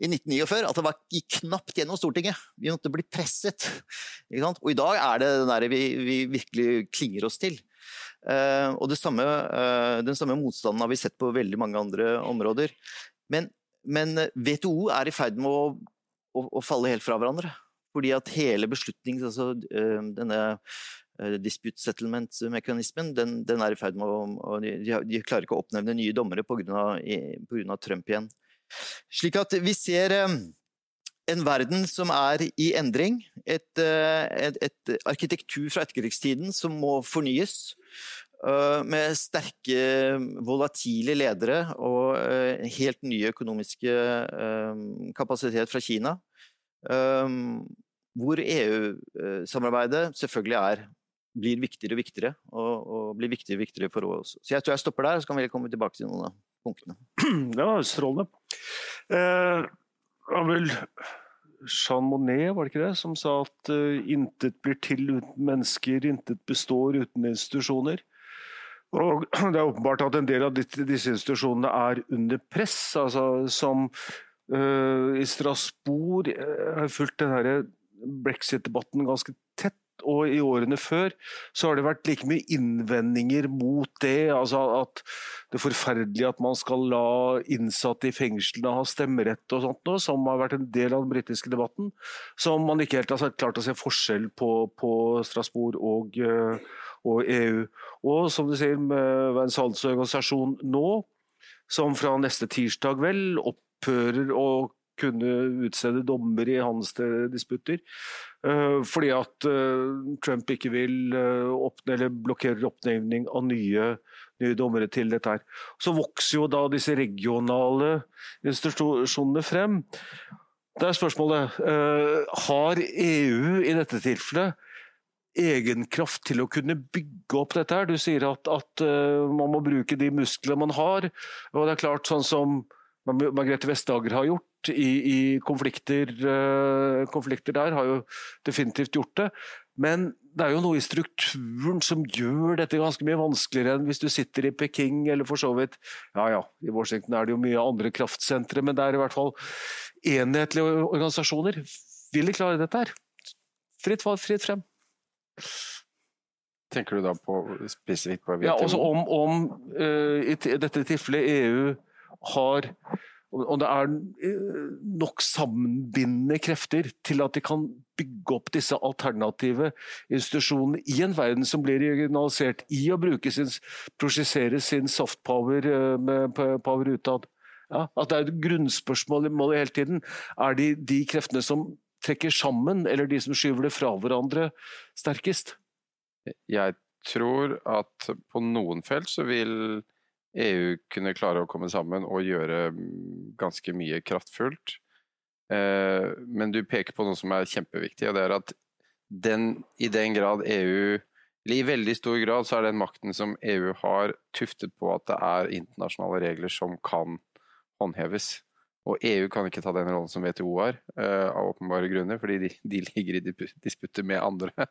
i 1949 at det var, gikk knapt gjennom Stortinget. Vi måtte bli presset. Og i dag er det den der vi, vi virkelig klinger oss til. Uh, og samme, uh, den samme motstanden har vi sett på veldig mange andre områder. Men, men WTO er i ferd med å, å, å, falle helt fra hverandre. Fordi at hele beslutnings... Altså, denne Eh, dispute settlement-mekanismen, den, den, er i ferd med å de, de, klarer ikke å oppnevne nye dommere pga. Trump igjen. Slik at vi ser eh, en verden som er i endring. Et, eh, et, et arkitektur fra etterkrigstiden som må fornyes. Med sterke, volatile ledere og helt nye økonomiske kapasitet fra Kina. Hvor EU-samarbeidet selvfølgelig er blir viktigere og viktigere, og, og blir viktigere og viktigere for oss. Så jeg tror jeg stopper der, så kan vi komme tilbake til noen av punktene. Det var strålende. Eh, vel Jean Monnet, var det ikke det, som sa at uh, intet blir til uten mennesker, intet består uten institusjoner. Og Det er åpenbart at en del av disse institusjonene er under press. altså Som uh, i Strasbourg Jeg har fulgt den brexit-debatten ganske tett og i årene før så har det vært like mye innvendinger mot det. altså At det er forferdelig at man skal la innsatte i fengslene ha stemmerett og sånt noe, som har vært en del av den britiske debatten. Som man ikke helt har klart å se forskjell på, på Strasbourg og, eh, og EU. Og som du sier, med Verdens handelsorganisasjon nå, som fra neste tirsdag vel opphører å kunne utstede dommer i handelsdisputter. Uh, fordi at uh, Trump ikke vil uh, åpne eller blokkerer oppnevning av nye, nye, dommere til dette. her. Så vokser jo da disse regionale institusjonene frem. Det er spørsmålet Har EU i dette tilfellet egenkraft til å kunne bygge opp dette? her? Du sier at, at man må bruke de musklene man har. og det er klart sånn som Margrethe Vestager har gjort i, i konflikter, uh, konflikter, der, har jo definitivt gjort det. Men det er jo noe i strukturen som gjør dette ganske mye vanskeligere enn hvis du sitter i Peking eller for så vidt Ja ja, i Washington er det jo mye andre kraftsentre, men det er i hvert fall enhetlige organisasjoner. Vil de klare dette her? Fritt valg, fritt frem. Tenker du da på spesifikt på WTO? Ja, også om, om uh, i dette tilfellet EU har og det er eh, nok sammenbindende krefter til at de kan bygge opp disse alternative institusjonene i en verden som blir regionalisert i å bruke sin, prosjisere sin softpower eh, power utad. Ja, at det er et grunnspørsmål hele tiden. Er de de kreftene som trekker sammen, eller de som skyver det fra hverandre, sterkest? Jeg tror at på noen felt så vil EU kunne klare å komme sammen og gjøre mm, ganske mye kraftfullt. Eh, men du peker på noe som er kjempeviktig, og det er at den, i den grad EU eller I veldig stor grad så er den makten som EU har, tuftet på at det er internasjonale regler som kan håndheves. Og EU kan ikke ta den rollen som WTO har, uh, av åpenbare grunner, fordi de, de ligger i disputter med andre.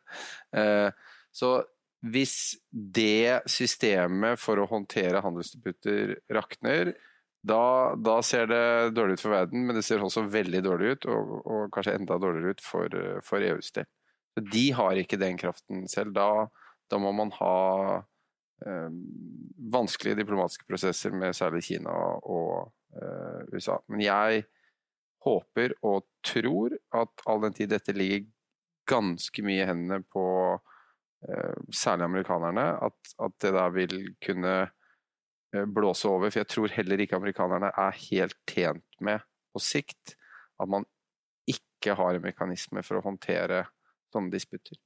Uh, så hvis det systemet for å håndtere handelsdisputter rakner, da, da, ser det dårlig ut for verden, men det ser også veldig dårlig ut, og, og kanskje enda dårligere ut for, for EUs del. De har ikke den kraften selv. Da, da må man ha eh, vanskelige diplomatiske prosesser med særlig Kina og eh, USA. Men jeg håper og tror at all den tid dette ligger ganske mye i hendene på særlig amerikanerne, at, at, det da vil kunne eh, blåse over. For jeg tror heller ikke amerikanerne er helt tjent med på sikt at man ikke har en mekanisme for å håndtere sånne disputter.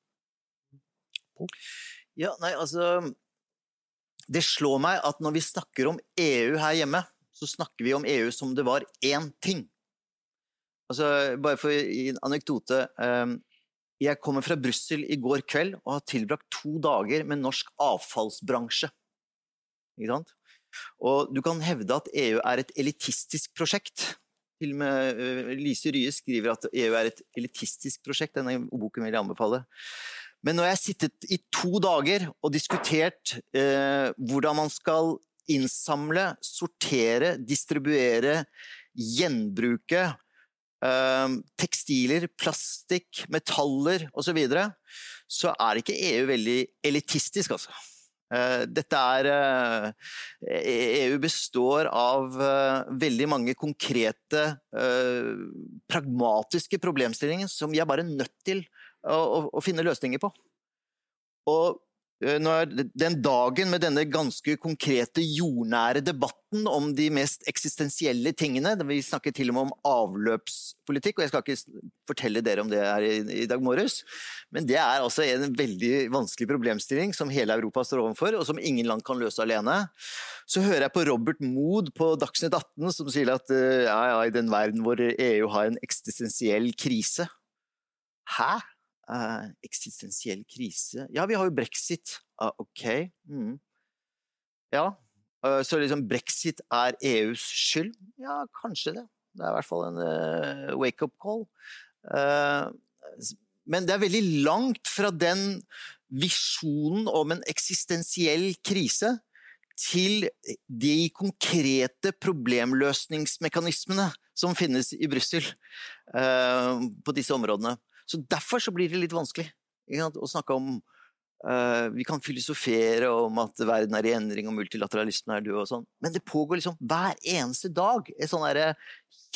Ja, nei, altså Det slår meg at når vi snakker om EU her hjemme, så snakker vi om EU som det var én ting. Altså, bare for en anekdote. Um, jeg kommer fra Brussel i går kveld og har tilbrakt to dager med norsk avfallsbransje. Ikke sant? Og du kan hevde at EU er et elitistisk prosjekt. Til og med uh, Lise Rye skriver at EU er et elitistisk prosjekt. Denne boken vil jeg anbefale. Men når jeg har sittet i to dager og diskutert eh, hvordan man skal innsamle, sortere, distribuere, gjenbruke tekstiler, plastikk, metaller osv., så, videre, så er ikke EU veldig elitistisk, altså. Eh, dette er EU eh, e består av eh, veldig mange konkrete, pragmatiske problemstillinger som vi er bare nødt til å finne løsninger på. Og Eh, den dagen med denne ganske konkrete, jordnære debatten om de mest eksistensielle tingene Vi snakker til og med om avløpspolitikk, og jeg skal ikke fortelle dere om det her i, i dag morges. Men det er altså en veldig vanskelig problemstilling som hele Europa står overfor, og som ingen land kan løse alene. Så hører jeg på Robert Mood på Dagsnytt 18 som sier at eh, ja, ja, i den verden hvor EU har en eksistensiell krise Hæ? Uh, eksistensiell krise Ja, vi har jo brexit. Uh, ok. Mm. Ja. Uh, så liksom brexit er EUs skyld? Ja, kanskje det. Det er i hvert fall en eh, wake-up call. men det er veldig langt fra den visjonen om en eksistensiell krise til de konkrete problemløsningsmekanismene som finnes i Brussel på disse områdene. Så Derfor så blir det litt vanskelig. og snakke om uh, Vi kan filosofere om at verden er i endring og multilateralismen er død og sånn, men det pågår liksom hver eneste dag en sånn derre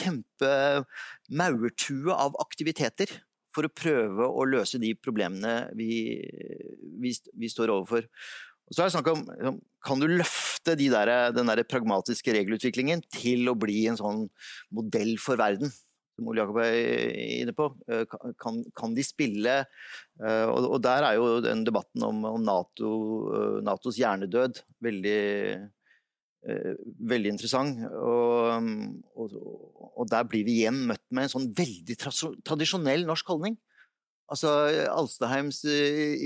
kjempemaurtue av aktiviteter for å prøve å løse de problemene vi, vi, vi står overfor. Og så er det snakk om liksom, Kan du løfte de der, den der pragmatiske regelutviklingen til å bli en sånn modell for verden? Som Ole Jakob er inne på. Eh, Kan, kan de spille eh, og, og der er jo den debatten om, om NATO, eh, Natos hjernedød veldig veldig interessant. Og, og, og der blir vi igjen møtt med en sånn veldig tra- tradisjonell norsk holdning. Altså Alstadheims eh,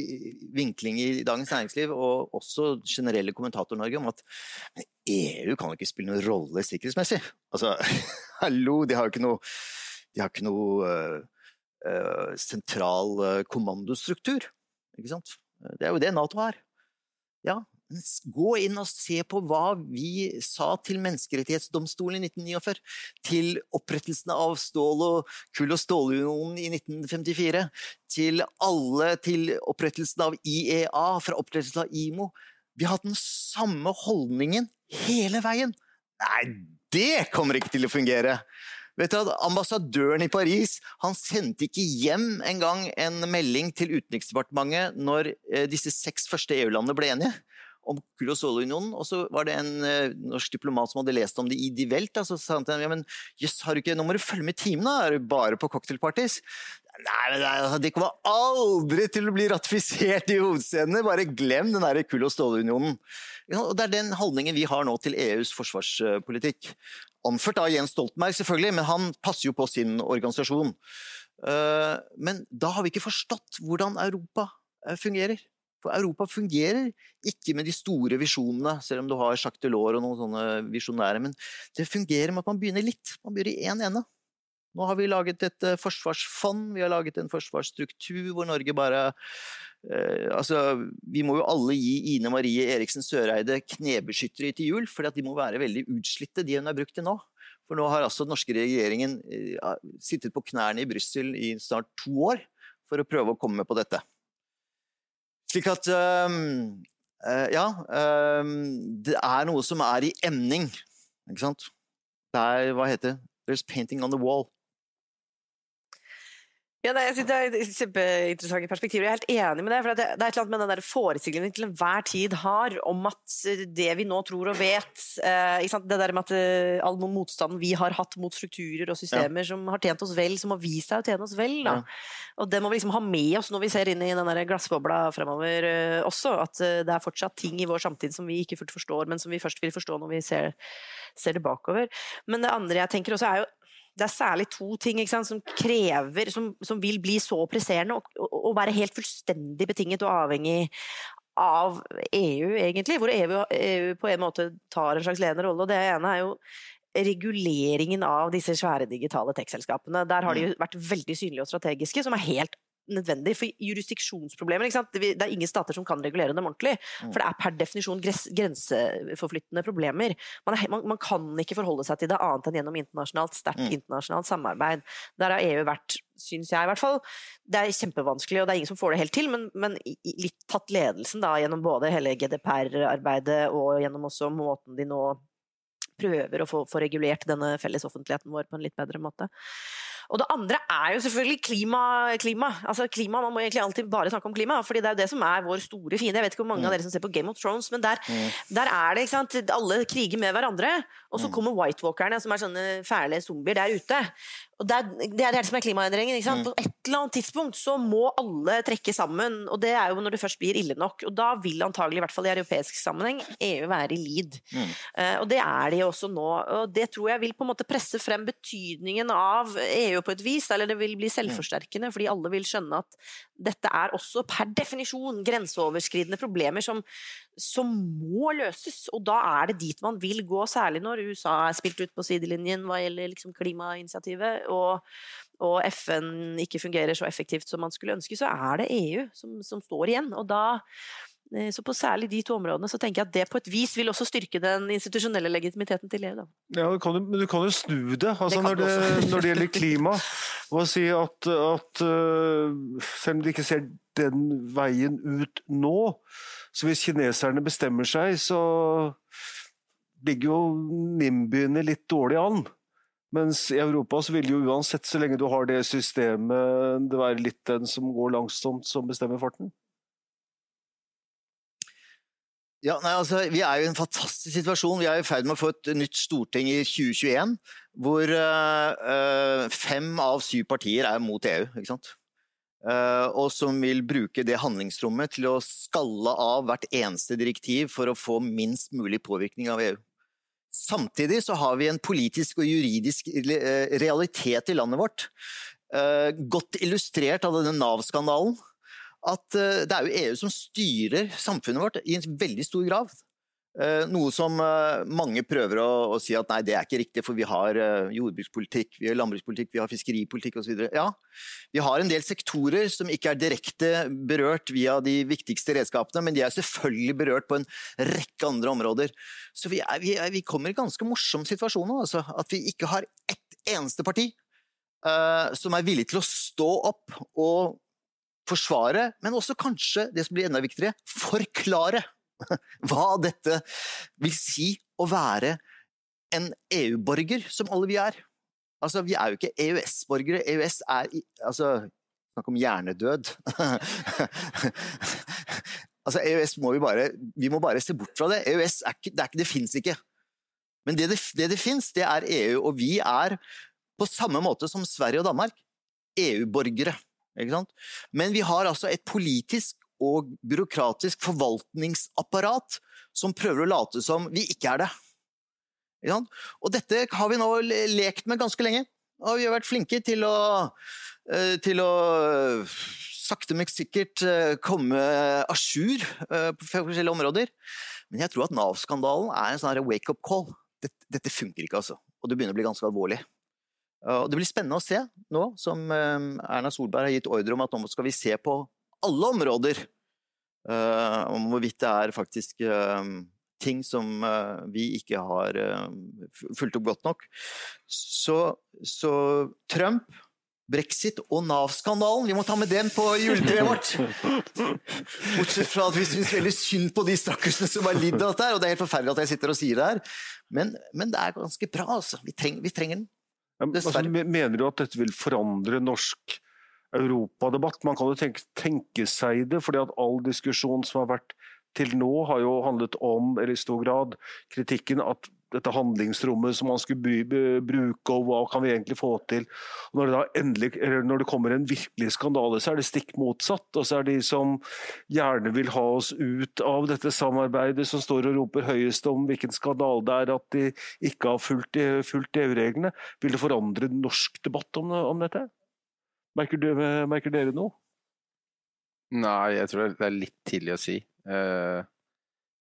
vinkling i Dagens Næringsliv, og også generelle Kommentator-Norge, om at EU kan jo ikke spille noen rolle sikkerhetsmessig. Altså, hallo, de har jo ikke noe, de har ikke noe uh, sentral eh, kommandostruktur. Ikke sant? Det er jo det Nato har. Ja, gå inn og se på hva vi sa til Menneskerettighetsdomstolen i 1949, til opprettelsen av stål- og kull- og stålunionen i 1954, til alle til opprettelsen av IEA, fra opprettelsen av IMO. Vi har hatt den samme holdningen hele veien. Nei, det kommer ikke til å fungere! Vet du at Ambassadøren i Paris han sendte ikke hjem engang en melding til Utenriksdepartementet når eh, disse seks første EU-landene ble enige om kull- og så var det en eh, norsk diplomat som hadde lest om det i Die Welt. Da, så sa han til ham ja, men jøss, har du ikke, nå må du følge med timen, da. Er du bare på cocktailparties? Nei, men det- det kommer aldri til å bli ratifisert i hovedstedene. Bare glem den der kull- og stålunionen. Ja, og Det er den holdningen vi har nå til EUs forsvarspolitikk. Anført av Jens Stoltenberg, selvfølgelig, men han passer jo på sin organisasjon. Eh, Men da har vi ikke forstått hvordan Europa eh, fungerer. For Europa fungerer ikke med de store visjonene, selv om du har Jacques Delors og noen sånne visjonære. Men det fungerer med at man begynner litt. Man begynner i én ende. Nå har vi laget et eh, forsvarsfond, vi har laget en forsvarsstruktur hvor Norge bare Altså, vi må jo alle gi Ine Marie Eriksen Søreide knebeskyttere til jul, for de må være veldig utslitte, de hun har brukt til nå. For nå har altså den norske regjeringen eh, sittet på knærne i Brussel i snart to år for å prøve å komme med på dette. Slik at eh, Ja, øhm, det er noe som er i emning, ikke sant? Det er, hva heter det? There's painting on the wall. Ja, nei, jeg synes Det er kjempeinteressante perspektiver. Jeg er helt enig med det. for Det det er et eller annet med den der forestillingen vi til enhver tid har om at eh, det vi nå tror og vet eh? Det der med at eh, all den motstanden vi har hatt mot strukturer og systemer som har tjent oss vel, som har vist seg å tjene oss vel. Da. Og det må vi liksom ha med oss når vi ser inn i den der glassbobla fremover eh, også. At eh, det er fortsatt ting i vår samtid som vi ikke fullt forstår, men som vi først vil forstå når vi ser, ser det bakover. Men det andre jeg tenker også er jo det er særlig to ting sant, som krever, som, som vil bli så presserende og, og, og være helt fullstendig betinget og avhengig av EU, egentlig. Hvor EU, EU på en måte tar en slags ledende rolle. og Det ene er jo reguleringen av disse svære digitale tech-selskapene. Der har de jo vært veldig synlige og strategiske, som er helt nødvendig. For jurisdiksjonsproblemer? Det er ingen stater som kan regulere dem ordentlig. For det er per definisjon grenseforflyttende problemer. Man, er, man, man kan ikke forholde seg til det annet enn gjennom internasjonalt, sterkt Mm. internasjonalt samarbeid. Der har EU vært, syns jeg i hvert fall, det er kjempevanskelig, og det er ingen som får det helt til, men, men litt tatt ledelsen da, gjennom både hele GDPR-arbeidet og gjennom også måten de nå prøver å få, få regulert denne felles offentligheten vår på en litt bedre måte. Og det andre er jo selvfølgelig klima. klima. Altså klima, Man må egentlig alltid bare snakke om klima, fordi det er jo det som er vår store fiende. Jeg vet ikke hvor mange av dere som ser på Game of Thrones, men der, der er det ikke sant? Alle kriger med hverandre, og så kommer White Walkerne, som er sånne fæle zombier der ute. Og det er det, er det som er klimaendringen. ikke sant? På et eller annet tidspunkt så må alle trekke sammen, og det er jo når det først blir ille nok. Og da vil antagelig, i hvert fall i europeisk sammenheng, EU være i lead. Uh, og det er de også nå. Og det tror jeg vil på en måte presse frem betydningen av EU på et vis, eller det vil bli selvforsterkende, fordi alle vil skjønne at dette er også per definisjon grenseoverskridende problemer som, som må løses. Og da er det dit man vil gå, særlig når USA er spilt ut på sidelinjen hva gjelder liksom klimainitiativet, og, og FN ikke fungerer så effektivt som man skulle ønske, så er det EU som, som står igjen. Og da Så på særlig de to områdene så tenker jeg at det på et vis vil også styrke den institusjonelle legitimiteten til EU. Da. Ja, du kan, men du kan jo snu det, altså, Det når, det når det gjelder klima. Og si at, at øh, selv om de ikke ser den veien ut nå, så hvis kineserne bestemmer seg, så ligger jo NIM-byene litt dårlig an. Mens i Europa så vil jo uansett, så lenge du har det systemet, det være litt den som går langsomt, som bestemmer farten. Ja, nei, altså, Vi er jo i en fantastisk situasjon. Vi er i ferd med å få et nytt storting i 2021, hvor eh, fem av syv partier er mot EU. ikke sant? Uh, og som vil bruke det handlingsrommet til å skalle av hvert eneste direktiv for å få minst mulig påvirkning av EU. Samtidig så har vi en politisk og juridisk realitet i landet vårt, Uh, godt illustrert av denne Nav-skandalen at eh, det er jo EU som styrer samfunnet vårt i en veldig stor grad. Eh, Noe som eh, mange prøver å, å si at nei, det er ikke riktig, for vi har jordbrukspolitikk, vi har landbrukspolitikk, vi har fiskeripolitikk osv. Ja, vi har en del sektorer som ikke er direkte berørt via de viktigste redskapene, men de er selvfølgelig berørt på en rekke andre områder. Så vi, er, vi, er, vi kommer i ganske morsom situasjon nå, altså. At vi ikke har ett eneste parti uh, som er villig til å stå opp og forsvare, men også kanskje, det som blir enda viktigere, forklare hva dette vil si å være en EU-borger, som alle vi er. Altså, vi er jo ikke EØS-borgere. EØS er altså, Snakk om hjernedød. altså, EØS må vi bare Vi må bare se bort fra det. EØS er ikke, det, er ikke, det fins ikke. Men det det, det det fins, det er EU, og vi er på samme måte som Sverige og Danmark EU-borgere. Men vi har altså et politisk og byråkratisk forvaltningsapparat som prøver å late som vi ikke er det. Ikke? Og dette har vi nå lekt med ganske lenge. Og vi har vært flinke til å, eh, til å eh, sakte, men sikkert eh, komme à jour på forskjellige områder. Men jeg tror at Nav-skandalen er en sånn wake-up call. Dette, dette funker ikke, altså. Og det begynner å bli ganske alvorlig. Og Det blir spennende å se nå som eh, Erna Solberg har gitt ordre om at nå skal vi se på alle områder eh, om hvorvidt det er faktisk eh, ting som eh, vi ikke har eh, fulgt opp godt nok. Så, så Trump, brexit og Nav-skandalen, vi må ta med den på juletreet vårt! Bortsett fra at vi syns veldig synd på de stakkarsene som har lidd av dette, og det er helt forferdelig at jeg sitter og sier det her, men, men det er ganske bra, altså. Vi, treng, vi trenger den. Ja, men, altså, mener du at dette vil forandre norsk europadebatt? Man kan jo tenke, tenke seg det, fordi at all diskusjon som har vært til nå, har jo handlet om, eller i stor grad, kritikken at dette handlingsrommet som man skulle bruke, og hva kan vi egentlig få til. Og når, det da endelig, eller når det kommer en virkelig skandale, så er det stikk motsatt. Og så er det de som gjerne vil ha oss ut av dette samarbeidet, som står og roper høyest om hvilken skandale det er at de ikke har fulgt, fulgt EU-reglene. Vil det forandre norsk debatt om, om dette? Merker, du, merker dere noe? Nei, jeg tror det er litt tidlig å si. Eh,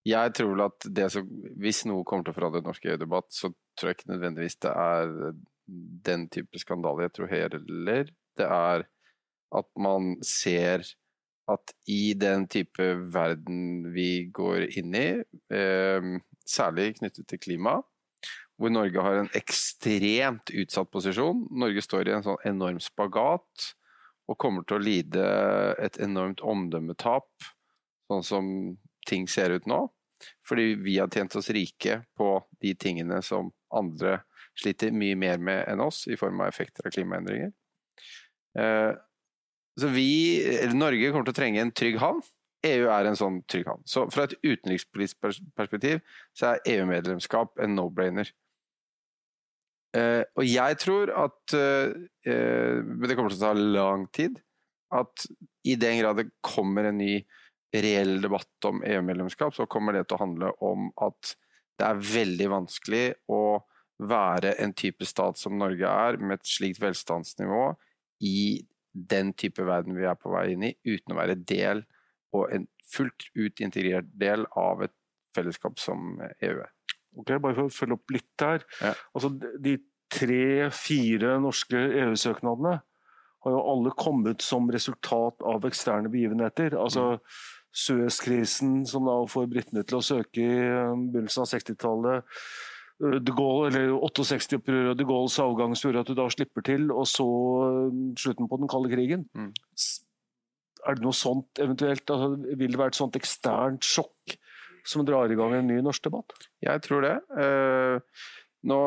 Jeg tror vel at det som Hvis noe kommer til å forandre norsk EU-debatt, så tror jeg ikke nødvendigvis det er den type skandale. Jeg tror heller det er at man ser at i den type verden vi går inn i, eh, særlig knyttet til klima, hvor Norge har en ekstremt utsatt posisjon Norge står i en sånn enorm spagat og kommer til å lide et enormt omdømmetap, sånn som ting ser ut nå. Fordi vi har tjent oss rike på de tingene som andre sliter mye mer med enn oss, i form av effekter av klimaendringer. Eh, så vi, eller Norge kommer til å trenge en trygg havn. EU er en sånn trygg havn. Så fra et utenrikspolitisk perspektiv så er EU-medlemskap en no-brainer. Eh, og jeg tror at eh, Men det kommer til å ta lang tid. At i den grad det kommer en ny reell debatt om EU-medlemskap, så kommer det til å handle om at det er veldig vanskelig å være en type stat som Norge er, med et slikt velstandsnivå i den type verden vi er på vei inn i, uten å være del og en fullt ut integrert del av et fellesskap som EU er. Ok, Bare for å følge opp litt der. Ja. Altså, de tre-fire norske EU-søknadene har jo alle kommet som resultat av eksterne begivenheter. Altså Suez-krisen, som da får britene til å søke i eh, begynnelsen av 60-tallet. Eh, De Gaulle, eller 68-opprøret og de Gaulles avgang som gjorde at du da slipper til, og så eh, slutten på den kalde krigen. Mm. Er det noe sånt eventuelt? Altså, vil det være et sånt eksternt sjokk som drar i gang en ny norsk debatt? Jeg tror det. Uh, nå,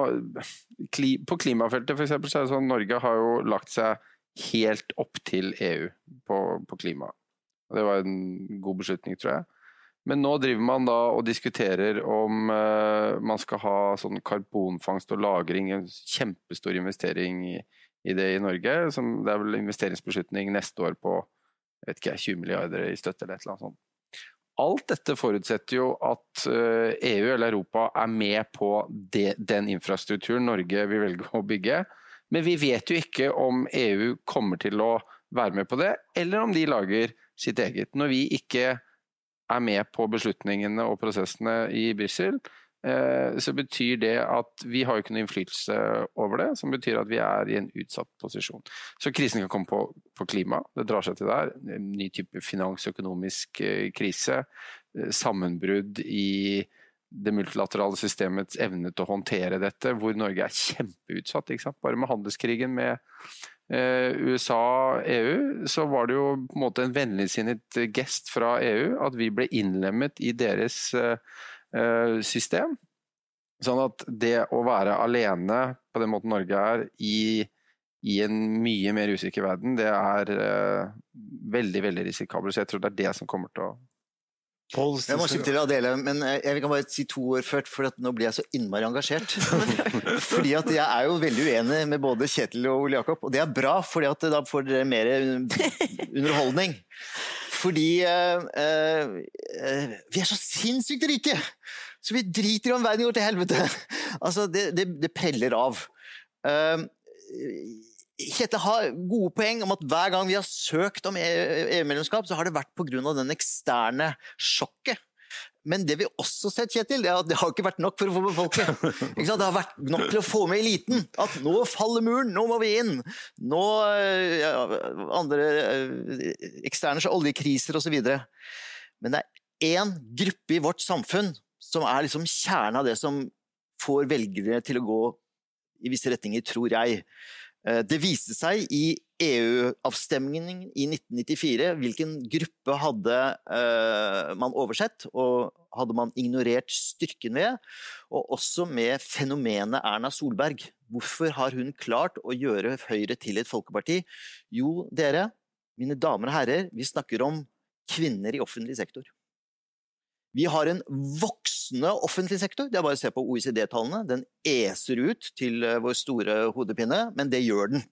kli, på klimafeltet for eksempel, så er det sånn Norge har jo lagt seg helt opp til EU på, på klima. Det var en god beslutning, tror jeg. Men nå driver man da og diskuterer om uh, man skal ha sånn karbonfangst og -lagring, en kjempestor investering i, i det i Norge. Som, det er vel investeringsbeslutning neste år på ikke, 20 milliarder i støtte eller et eller annet sånt. Alt dette forutsetter jo at uh, EU eller Europa er med på det, den infrastrukturen Norge vil velge å bygge. Men vi vet jo ikke om EU kommer til å være med på det, eller om de lager sitt eget. Når vi ikke er med på beslutningene og prosessene i Brussel, eh, så betyr det at vi har ikke noe innflytelse over det, som betyr at vi er i en utsatt posisjon. Så krisen kan komme på, på klima, det drar seg til der. En ny type finansøkonomisk eh, krise. eh, Sammenbrudd i det multilaterale systemets evne til å håndtere dette, hvor Norge er kjempeutsatt. Bare med handelskrigen med USA EU, så var det jo på en måte en vennligsinnet gest fra EU at vi ble innlemmet i deres eh, eh, system. Sånn at det å være alene på den måten Norge er i, i en mye mer usikker verden, det er eh, veldig, veldig risikabelt. Så jeg tror det er det som kommer til å Jeg må slippe til Adele, men eh, jeg kan bare si to år først, for at nå blir jeg så innmari engasjert. fordi at jeg er jo veldig uenig med både Kjetil og Ole Jakob, og det er bra, fordi at da får dere mer underholdning. Fordi eh, eh, vi er så sinnssykt rike! Så vi driter i om verden går til helvete! Altså, det, det, det preller av. Eh, Kjetil har gode poeng om at hver gang vi har søkt om EU-medlemskap, så har det vært pga. den eksterne sjokket. Men det vi også har sett, Kjetil, det er at det har ikke vært nok for å få med folket. Det har vært nok til å få med eliten. At nå faller muren, nå må vi inn. Nå ja, andre øh, eksterne oljekriser osv. Men det er én gruppe i vårt samfunn som er liksom kjernen av det som får velgere til å gå i visse retninger, tror jeg. Eh, Det viste seg i EU-avstemningen i 1994 hvilken gruppe hadde eh, man oversett, og hadde man ignorert styrken ved, og også med fenomenet Erna Solberg. Hvorfor har hun klart å gjøre Høyre til et folkeparti? Jo, dere, mine damer og herrer, vi snakker om kvinner i offentlig sektor. Vi har en voksende offentlig sektor. Det er bare å se på OECD-tallene. Den eser ut til eh, vår store hodepine, men det gjør den.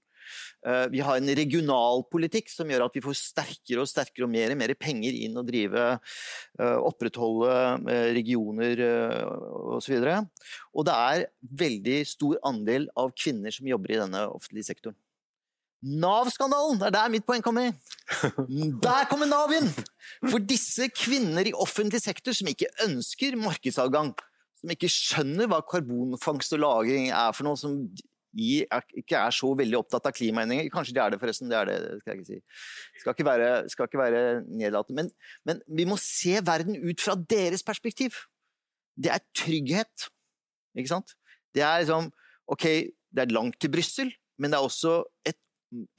Eh, Vi har en regionalpolitikk som gjør at vi får sterkere og sterkere og mer mer penger inn og drive, eh, opprettholde regioner osv. Og, så og det er veldig stor andel av kvinner som jobber i denne offentlige sektoren. Nav-skandalen! Det er der mitt poeng kommer. Der kommer Nav inn! For disse kvinner i offentlig sektor som ikke ønsker markedsadgang, som ikke skjønner hva karbonfangst og -lagring er for noe, som ikke er så veldig opptatt av klimaendringer. Kanskje de er det, forresten. Det er det, skal jeg ikke si. Skal ikke være, skal ikke være nedlatende. Men, men vi må se verden ut fra deres perspektiv. Det er trygghet. Ikke sant? Det er liksom Ok, det er langt til Brussel, men det er også et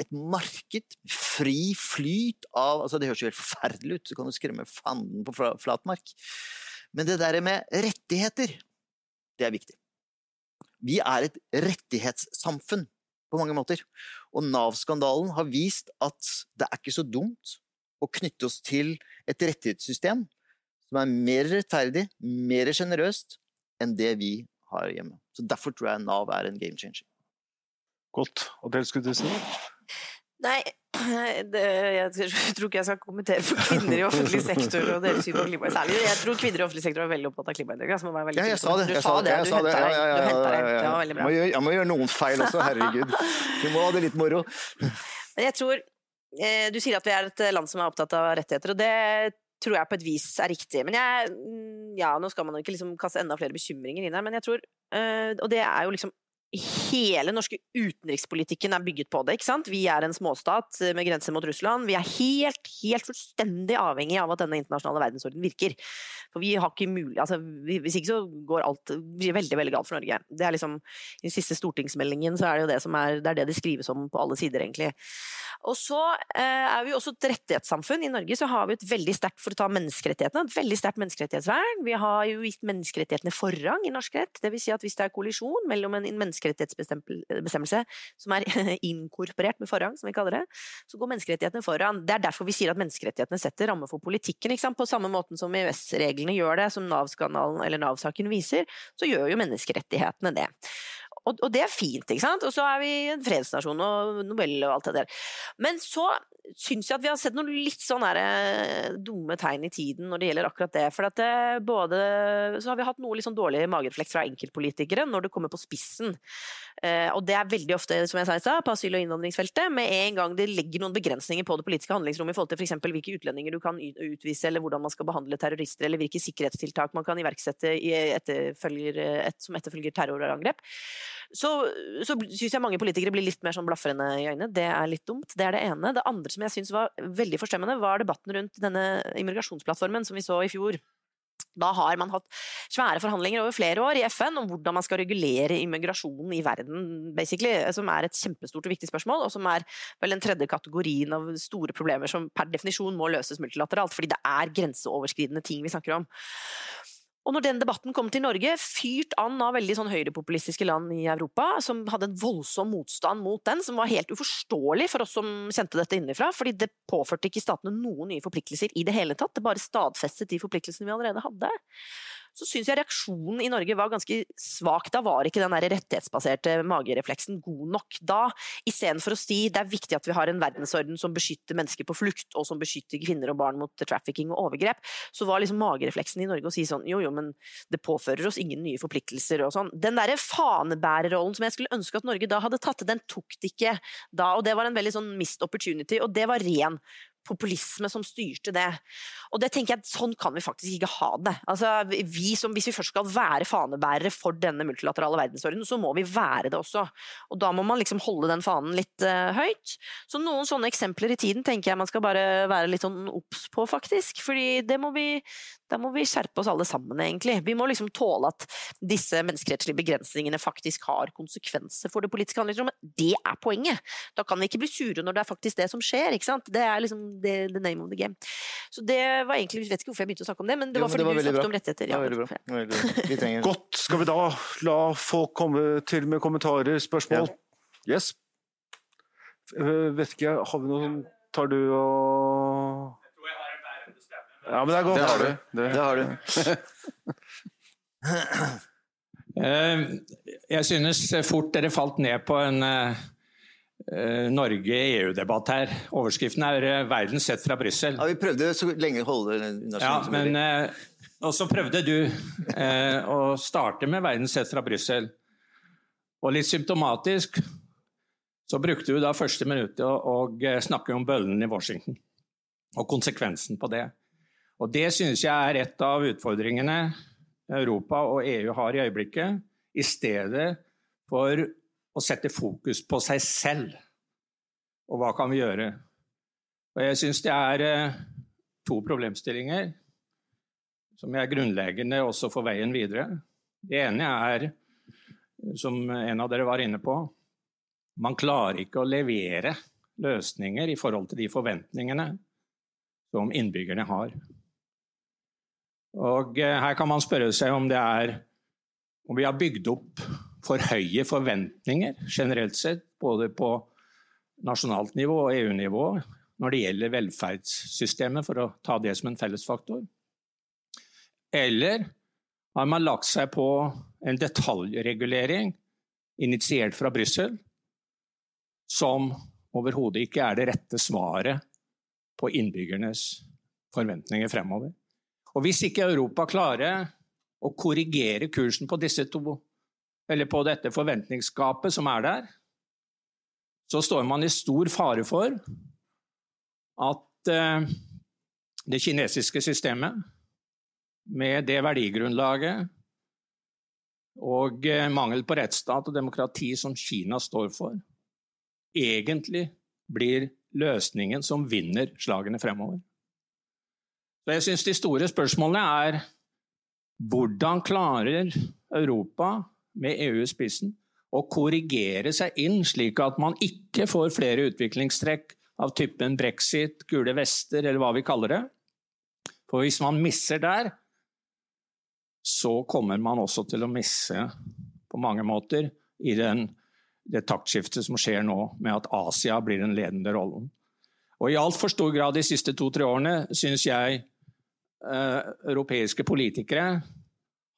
et marked, fri flyt av altså Det høres jo helt forferdelig ut, så kan du skremme fanden på flatmark. Men det der med rettigheter, det er viktig. Vi er et rettighetssamfunn på mange måter. Og Nav-skandalen har vist at det er ikke så dumt å knytte oss til et rettighetssystem som er mer rettferdig, mer sjenerøst enn det vi har hjemme. Så Derfor tror jeg Nav er en game changer. Godt. Adele, skulle du si noe? Nei, det, jeg tror ikke jeg skal kommentere på kvinner i offentlig sektor og deres syn på klima. Særlig, jeg tror kvinner i offentlig sektor er veldig opptatt av klimaendringer. så må være veldig Ja, jeg sa det. Du Jeg sa det, jeg sa det. henta Ja, deg. ja, ja, hentet ja, deg. ja, ja. Det var veldig Jeg bra. må, gjøre, jeg må gjøre noen feil også, herregud. Vi må ha det litt moro. Men jeg tror eh, Du sier at vi er et land som er opptatt av rettigheter, og det tror jeg på et vis er riktig. Men jeg mm, Ja, nå skal man jo ikke liksom kaste enda flere bekymringer inn her, men jeg tror eh, Og det er jo liksom hele norske utenrikspolitikken er bygget på det. ikke sant? Vi er en småstat eh, med grense mot Russland. Vi er helt, helt fullstendig avhengig av at denne internasjonale verdensorden virker. For vi har ikke mulig, altså, Hvis ikke så går alt veldig veldig galt for Norge. Det er liksom, I den siste stortingsmeldingen så er det jo det som er, det er det de skrives om på alle sider, egentlig. Og så eh, er vi også et rettighetssamfunn. I Norge så har vi et veldig sterkt for å ta menneskerettighetene, et veldig sterkt menneskerettighetsvern. Vi har jo gitt menneskerettighetene forrang i norsk rett. Det vil si at hvis det er kollisjon mellom en menneskerettighetsbestemmelse som er inkorporert med forrang, som vi kaller det, så går menneskerettighetene foran. Det er derfor vi sier at menneskerettighetene setter rammer for politikken, på samme måten som EØS-reglene gjør det, som Nav-saken Nav-saken viser, så gjør jo menneskerettighetene det. Og, og, det er fint, ikke sant. Og så er vi en fredsnasjon og Nobel og alt det der. Men så syns jeg at vi har sett noen litt sånn eh, dumme tegn i tiden når det gjelder akkurat det. For det eh, både Så har vi hatt noe litt sånn dårlig magerefleks fra enkeltpolitikere når det kommer på spissen. Eh, og det er veldig ofte, som jeg sa på asyl- og innvandringsfeltet. Med en gang det legger noen begrensninger på det politiske handlingsrommet i forhold til f.eks. hvilke utlendinger du kan utvise, eller hvordan man skal behandle terrorister, eller hvilke sikkerhetstiltak man kan iverksette etterfølger, et, som etterfølger terrorangrep så, så syns jeg mange politikere blir litt mer sånn blafrende i øynene. Det er litt dumt. Det er det ene. Det andre som jeg syns var veldig forstemmende, var debatten rundt denne immigrasjonsplattformen som vi så i fjor. Da har man hatt svære forhandlinger over flere år i FN om hvordan man skal regulere immigrasjonen i verden, som er et kjempestort og viktig spørsmål, og som er vel den tredje kategorien av store problemer som per definisjon må løses multilateralt, fordi det er grenseoverskridende ting vi snakker om. Og når den debatten kom til Norge, fyrt an av veldig sånn høyrepopulistiske land i Europa, som hadde en voldsom motstand mot den, som var helt uforståelig for oss som kjente dette innenfra, fordi det påførte ikke statene noen nye forpliktelser i det hele tatt, det bare stadfestet de forpliktelsene vi allerede hadde så syns jeg reaksjonen i Norge var ganske svak. Da var ikke den der rettighetsbaserte magerefleksen god nok. Da, istedenfor å si det er viktig at vi har en verdensorden som beskytter mennesker på flukt, og som beskytter kvinner og barn mot trafficking og overgrep, så var liksom magerefleksen i Norge å si sånn jo jo, men det påfører oss ingen nye forpliktelser og sånn. Den derre fanebærerrollen som jeg skulle ønske at Norge da hadde tatt, den tok det ikke da, og det var en veldig sånn missed opportunity, og det var ren populisme som styrte det. Og det tenker jeg, Sånn kan vi faktisk ikke ha det. Altså, vi som, hvis vi først skal være fanebærere for denne multilaterale verdensordenen, så må vi være det også. Og Da må man liksom holde den fanen litt uh, høyt. Så noen sånne eksempler i tiden tenker jeg man skal bare være litt sånn obs på, faktisk. Fordi det må vi, da må vi skjerpe oss alle sammen, egentlig. Vi må liksom tåle at disse menneskerettslige begrensningene faktisk har konsekvenser for det politiske handlingsrommet. Det er poenget! Da kan vi ikke bli sure når det er faktisk det som skjer. ikke sant? Det er liksom the, the name of the game. Så det var egentlig, Jeg vet ikke hvorfor jeg begynte å snakke om det, men det var fordi det var du snakket bra. om rettigheter. Ja, veldig bra. Veldig bra. Vi trenger... Godt. Skal vi da la folk komme til med kommentarer, spørsmål? Ja. Yes. Uh, vet ikke, har vi noen Tar du og ja, men det er godt. Det har du. Det, det har du. Eh, jeg synes fort dere falt ned på en uh, Norge-EU-debatt her. Overskriften er uh, 'Verden sett fra Brussel'. Ja, vi prøvde så lenge å holde det ja, men, uh, Og så prøvde du å starte med 'Verden sett fra Brussel'. Og litt symptomatisk så brukte du da første minuttet å, å snakke om bøllene i Washington. Og konsekvensen på det. Og Det synes jeg er et av utfordringene Europa og EU har i øyeblikket. I stedet for å sette fokus på seg selv. Og hva kan vi gjøre? Og Jeg syns det er eh, to problemstillinger som er grunnleggende også for veien videre. Det ene er, som en av dere var inne på, man klarer ikke å levere løsninger i forhold til de forventningene som innbyggerne har. Og eh, her kan man spørre seg om det er om vi har bygd opp for høye forventninger generelt sett, både på nasjonalt nivå og EU-nivå, når det gjelder velferdssystemet, for å ta det som en fellesfaktor. Eller har man lagt seg på en detaljregulering initiert fra Brussel, som overhodet ikke er det rette svaret på innbyggernes forventninger fremover. Og hvis ikke Europa klarer å korrigere kursen på disse to, eller på dette forventningsgapet som er der, så står man i stor fare for at eh, det kinesiske systemet, med det verdigrunnlaget og eh, mangel på rettsstat og demokrati som Kina står for, egentlig blir løsningen som vinner slagene fremover. Så jeg syns de store spørsmålene er hvordan klarer Europa, med EU i spissen, å korrigere seg inn slik at man ikke får flere utviklingstrekk av typen brexit, gule vester eller hva vi kaller det. For hvis man misser der, så kommer man også til å misse på mange måter i den, det taktskiftet som skjer nå, med at Asia blir den ledende rollen. Og I altfor stor grad de siste to-tre årene syns jeg eh, europeiske politikere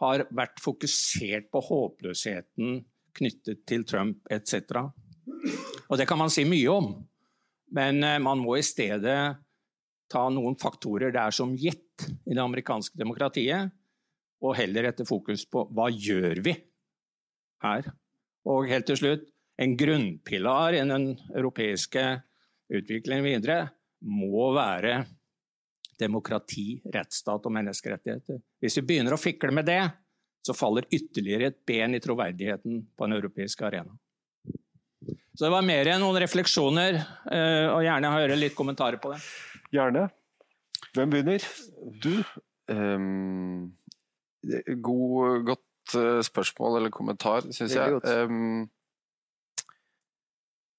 har vært fokusert på håpløsheten knyttet til Trump etc. Og det kan man si mye om, men eh, man må i stedet ta noen faktorer det er som gitt i det amerikanske demokratiet, og heller rette fokus på hva gjør vi her. Og helt til slutt, en grunnpilar i den europeiske utviklingen videre må være demokrati, rettsstat og menneskerettigheter. Hvis vi begynner å fikle med det, så faller ytterligere et ben i troverdigheten på en europeisk arena. Så det var mer enn noen refleksjoner, eh, og gjerne høre litt kommentarer på det. Gjerne. Hvem begynner? Du? Um, god, godt uh, spørsmål eller kommentar, syns jeg. Um,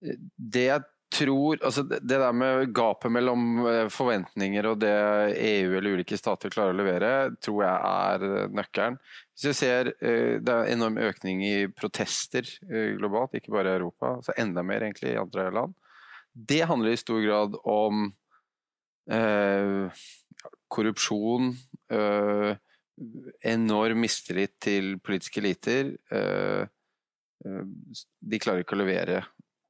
det jeg tror altså det, der med gapet mellom eh, forventninger og det EU eller ulike stater klarer å levere, tror jeg er eh, nøkkelen. Hvis vi ser uh, Det er enorm økning i protester globalt, ikke bare i Europa. altså Enda mer egentlig i andre land. Det handler i stor grad om korrupsjon, enorm mistillit til politiske eliter. De klarer ikke å levere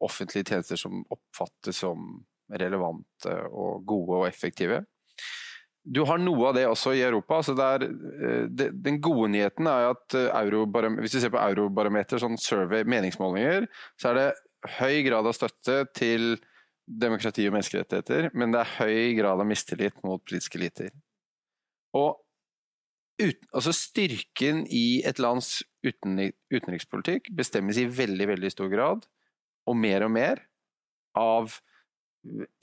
offentlige tjenester som oppfattes som relevante og gode og effektive. Du har noe av det også i Europa. Altså er, det, den gode nyheten er at hvis du ser på Eurobarometer, sånn survey, meningsmålinger, så er det høy grad av støtte til demokrati og menneskerettigheter, men det er høy grad av mistillit mot politiske eliter. Og ut, altså styrken i et lands utenrikspolitikk bestemmes i veldig, veldig stor grad, og mer og mer, av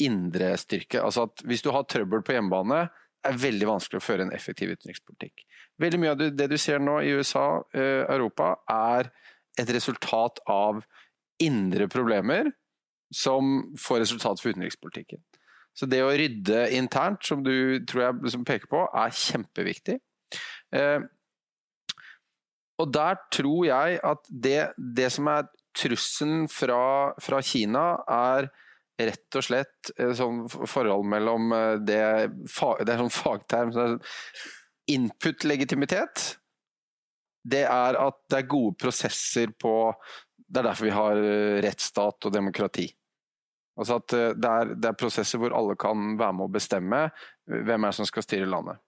indre styrke. Altså at hvis du har trøbbel på hjemmebane, er det veldig vanskelig å føre en effektiv utenrikspolitikk. Veldig mye av det du ser nå i USA, og Europa, er et resultat av indre problemer som får resultat for utenrikspolitikken. Så det å rydde internt, som du tror jeg liksom peker på, er kjempeviktig. Eh, og der tror jeg at det, det som er trusselen fra, fra, Kina, er rett og slett sånn forhold mellom eh, det Det er sånn fagterm Input-legitimitet. Det er at det er gode prosesser på Det er derfor vi har eh, rettsstat og demokrati. Altså at det er, det er prosesser hvor alle kan være med å bestemme hvem er som skal styre landet.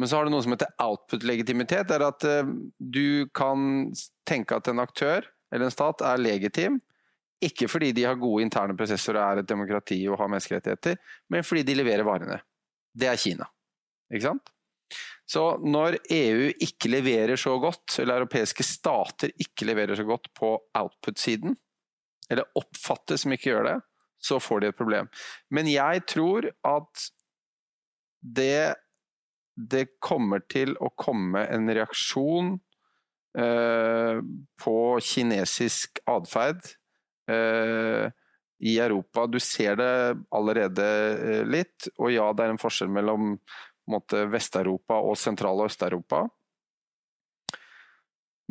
Men så har du noe som heter output-legitimitet. Det er at du kan tenke at en aktør eller en stat er legitim, ikke fordi de har gode interne prosesser og er et demokrati og har menneskerettigheter, men fordi de leverer varene. Det er Kina. Ikke sant? Så når EU ikke leverer så godt, eller europeiske stater ikke leverer så godt på output-siden, eller oppfattes som ikke gjør det, så får de et problem. Men jeg tror at det det kommer til å komme en reaksjon på kinesisk atferd eh, i Europa. Du ser det allerede eh, litt, og ja, det er en forskjell mellom Vest-Europa og Sentral- og Øst-Europa.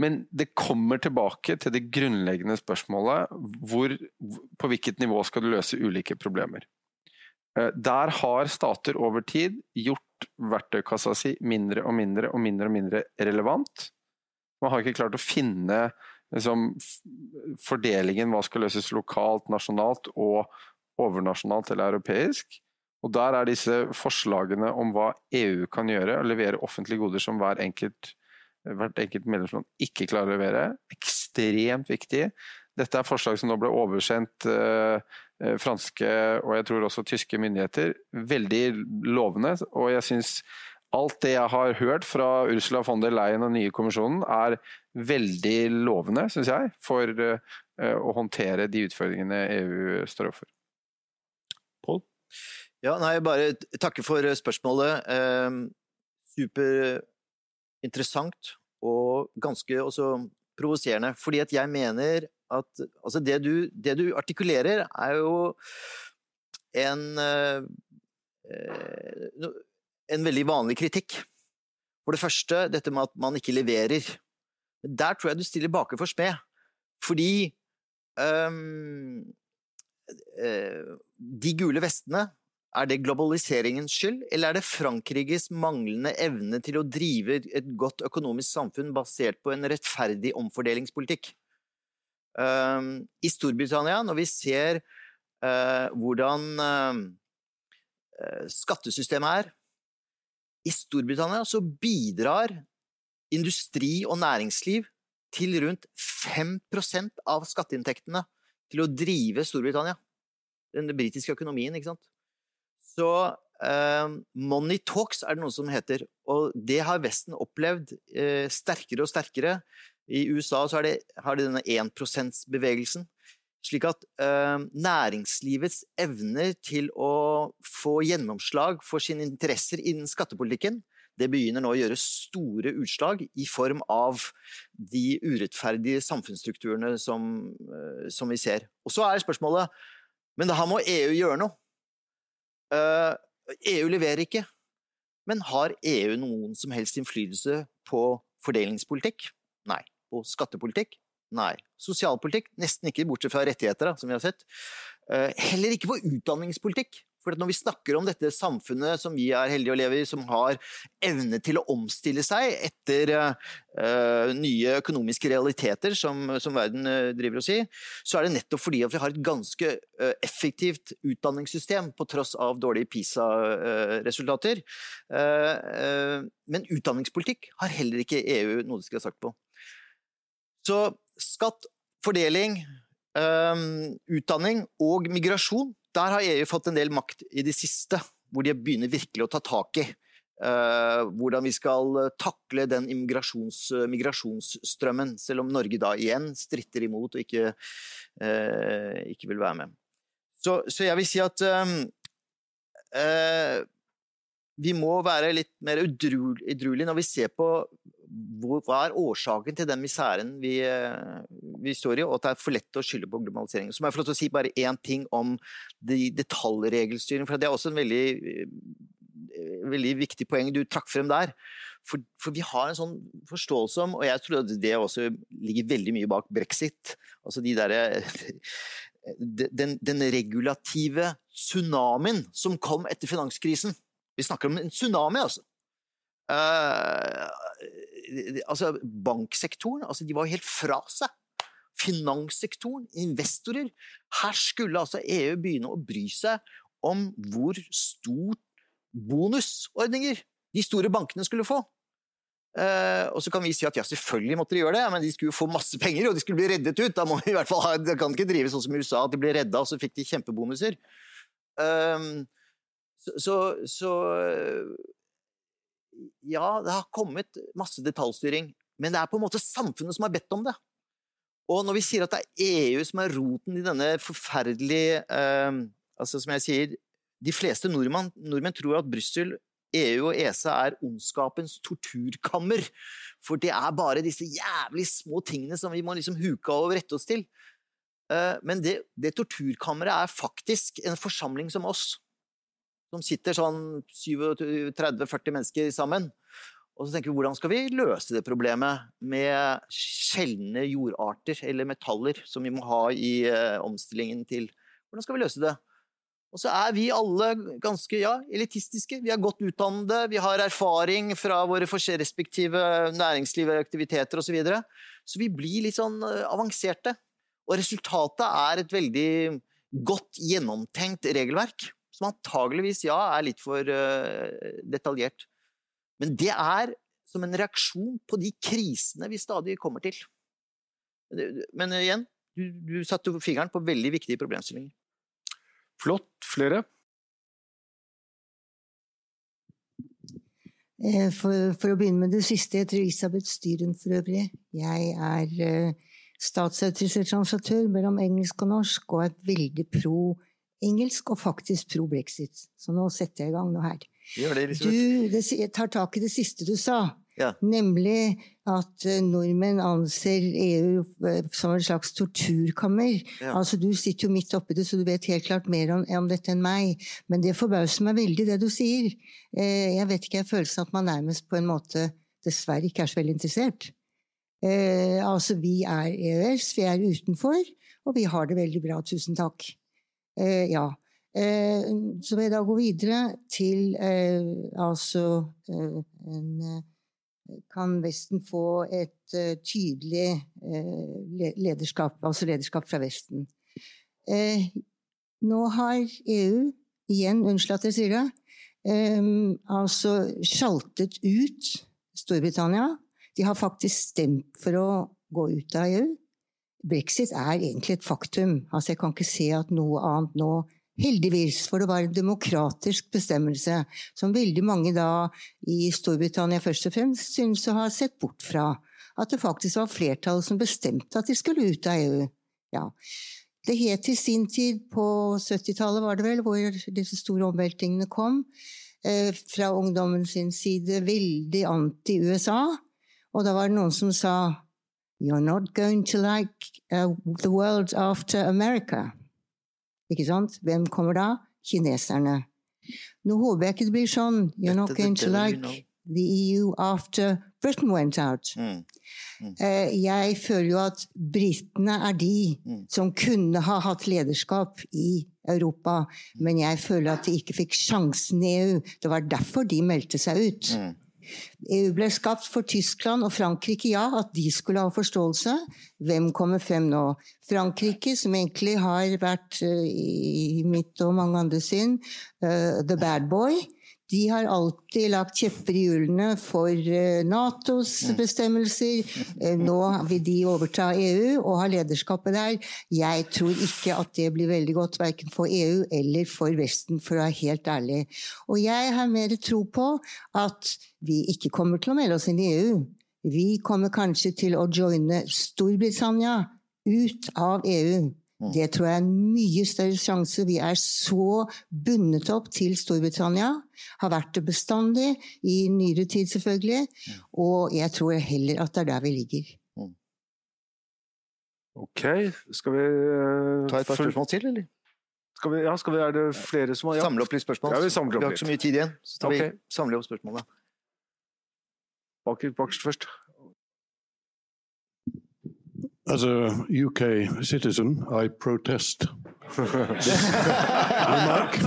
Men det kommer tilbake til det grunnleggende spørsmålet hvor, på hvilket nivå skal du løse ulike problemer. Eh, der har stater over tid gjort verktøykassa si mindre og mindre og mindre og mindre relevant. Man har ikke klart å finne liksom, fordelingen hva skal løses lokalt, nasjonalt og overnasjonalt eller europeisk. Og Der er disse forslagene om hva EU kan gjøre, og levere offentlige goder som hver enkelt, hvert enkelt medlemsland ikke klarer å levere, ekstremt viktig. Dette er forslag som nå ble oversendt eh, Eh, franske og jeg tror også tyske myndigheter. Veldig lovende. Og jeg syns alt det jeg har hørt fra Ursula von der Leyen og den nye kommisjonen, er veldig lovende, syns jeg, for eh, å håndtere de utfordringene EU står overfor. Pål? Ja, nei, bare takke for spørsmålet. Eh, Superinteressant og ganske også provoserende. Fordi at jeg mener at altså det, du, det du artikulerer, er jo en eh, no- en veldig vanlig kritikk. For det første, dette med at man ikke leverer. Der tror jeg du stiller baker for smed. Fordi eh, de gule vestene, er det globaliseringens skyld, eller er det Frankrikes manglende evne til å drive et godt økonomisk samfunn basert på en rettferdig omfordelingspolitikk? Um, I Storbritannia, når vi ser uh, hvordan eh, skattesystemet er I Storbritannia så bidrar industri og næringsliv til rundt 5% av skatteinntektene til å drive Storbritannia. Den britiske økonomien, ikke sant. Så eh, money talks er det noe som heter, og det har Vesten opplevd eh, sterkere og sterkere. I USA så det, har de denne 1 %-bevegelsen. Slik at eh, næringslivets evner til å få gjennomslag for sine interesser innen skattepolitikken, det begynner nå å gjøre store utslag i form av de urettferdige samfunnsstrukturene som, eh, som vi ser. Og så er spørsmålet Men da må EU gjøre noe. Eh, EU leverer ikke. Men har EU noen som helst innflytelse på fordelingspolitikk? Nei. På skattepolitikk? Nei. Sosialpolitikk? Nesten ikke, bortsett fra rettigheter, som vi har sett. Eh, Heller ikke på utdanningspolitikk. For når vi snakker om dette samfunnet som vi er heldige å leve i, som har evne til å omstille seg etter uh, nye økonomiske realiteter som, som verden eh, driver oss i, så er det nettopp fordi at vi har et ganske uh, effektivt utdanningssystem på tross av dårlige PISA-resultater. men utdanningspolitikk har heller ikke EU noe de skal ha sagt på. Så skatt, fordeling, utdanning og migrasjon der har EU fått en del makt i det siste, hvor de begynner virkelig å ta tak i eh, hvordan vi skal takle den migrasjonsstrømmen, selv om Norge da igjen stritter imot og ikke, eh, ikke vil være med. Så, så, jeg vil si at eh, vi må være litt mer edruelige når vi ser på hva er årsaken til den miseren vi, vi, står i, og at det er for lett å skylde på globaliseringen. Så må jeg få lov til å si bare én ting om de detaljregelstyring, for det er også en veldig, veldig viktig poeng du trakk frem der. For, for, vi har en sånn forståelse om, og jeg tror at det også ligger veldig mye bak brexit, altså de derre den, den regulative tsunamien som kom etter finanskrisen. Vi snakker om en tsunami, altså. Uh, altså banksektoren, altså de var helt fra seg. Finanssektoren, investorer. Her skulle altså EU begynne å bry seg om hvor stort bonusordninger de store bankene skulle få. Uh, og så kan vi si at ja, selvfølgelig måtte de gjøre det, men de skulle jo få masse penger, og de skulle bli reddet ut. Da må vi i hvert fall ha, Det kan ikke drive sånn som i USA, at de ble redda, og så fikk de kjempebonuser. Uh, så, så, så ja, det har kommet masse detaljstyring, men det er på en måte samfunnet som har bedt om det. Og når vi sier at det er EU som er roten i denne forferdelige eh, altså Som jeg sier, de fleste nordmenn, nordmenn tror at Brussel, EU og ESA er ondskapens torturkammer. For det er bare disse jævlig små tingene som vi må liksom huke av og rette oss til. Eh, men det, det torturkammeret er faktisk en forsamling som oss som sitter sånn 37-40 mennesker sammen. Og så tenker vi hvordan skal vi løse det problemet med sjeldne jordarter eller metaller som vi må ha i uh, omstillingen til Hvordan skal vi løse det? Og så er vi alle ganske ja, elitistiske. Vi er godt utdannede, vi har erfaring fra våre respektive næringsliv, og aktiviteter osv. Så, videre. så vi blir litt sånn uh, avanserte. Og resultatet er et veldig godt gjennomtenkt regelverk som antageligvis, ja, er litt for uh, detaljert. Men det er som en reaksjon på de krisene vi stadig kommer til. Men uh, igjen, du, du satte fingeren på veldig viktige problemstillinger. Flott. Flere? Eh, For, for å begynne med det siste, jeg heter Elisabeth Styren for øvrig. Jeg er uh, statsautorisert translatør mellom engelsk og norsk, og er veldig pro engelsk og faktisk pro brexit. Så nå setter jeg i gang noe her. Det, Du, det, tar tak i det siste du sa. Ja. Nemlig at eh, nordmenn anser EU eh, som en slags torturkammer. Ja. Altså, du sitter jo midt oppi det, så du vet helt klart mer om, om dette enn meg. Men det forbauser meg veldig, det du sier. Eh, jeg vet ikke, jeg har følelsen at man nærmest på en måte dessverre ikke er så veldig interessert. Eh, altså, vi er EØS, vi er utenfor, og vi har det veldig bra, tusen takk. Eh, ja. Eh, så vil jeg da gå videre til eh, altså en, Kan Vesten få et eh, tydelig eh, lederskap, altså lederskap fra Vesten? Eh, nå har EU, igjen, unnskyld at jeg sier det, eh, altså sjaltet ut Storbritannia. De har faktisk stemt for å gå ut av EU. Brexit er egentlig et faktum. Altså, jeg kan ikke se at noe annet nå Heldigvis, for det var en demokratisk bestemmelse som veldig mange da i Storbritannia først og fremst synes å ha sett bort fra. At det faktisk var flertallet som bestemte at de skulle ut av EU. Ja. Det het i sin tid, på 70-tallet var det vel, hvor disse store omveltingene kom, eh, fra ungdommen sin side veldig anti-USA. Og da var det noen som sa You're not going to like uh, the world after America. Ikke sant? Hvem kommer da? Kineserne. Nå håper jeg ikke det blir sånn. You're not going to like the EU after Britain went out. Mm. Eh, Jeg føler jo at britene er de Mm. som kunne ha hatt lederskap i Europa, men jeg føler at de ikke fikk sjansen i EU. Det var derfor de meldte seg ut. Mm. EU ble skapt for Tyskland og Frankrike, ja, at de skulle ha forståelse. Hvem kommer frem nå? Frankrike, som egentlig har vært eh, i mitt og mange andre sin eh, the bad boy. De har alltid lagt kjepper i hjulene for eh, Natos bestemmelser. Eh, Nå vil de overta EU og ha lederskapet der. Jeg tror ikke at det blir veldig godt, verken for EU eller for Vesten, for å være helt ærlig. Og jeg har mer tro på at vi ikke kommer til å melde oss inn i EU. Vi kommer kanskje til å joine Storbritannia ut av EU. Det tror jeg er en mye større sjanse. Vi er så bundet opp til Storbritannia. Har vært det bestandig, i nyere tid selvfølgelig. Og jeg tror heller at det er der vi ligger. Ok, skal vi uh, Ta et par spørsmål til, eller? Skal vi, ja, skal vi, er det flere som har ja. Samle opp litt spørsmål. Ja, vi samler vi, har ikke så mye tid igjen. Så tar okay. vi samler opp spørsmålene. Bakerst først. As a UK citizen, I protest. remark.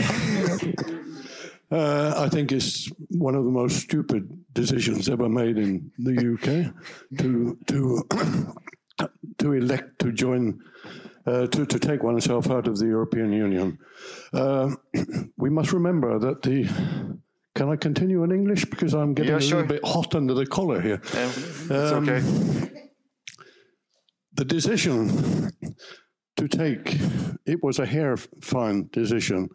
Uh, I think it's one of the most stupid decisions ever made in the UK to to to elect to join. Uh, to, to take oneself out of the European Union. Uh, we must remember that the. Can I continue in English? Because I'm getting Yeah, a little bit hot under the collar here. It's Um, okay. The decision to take it was a hair fine decision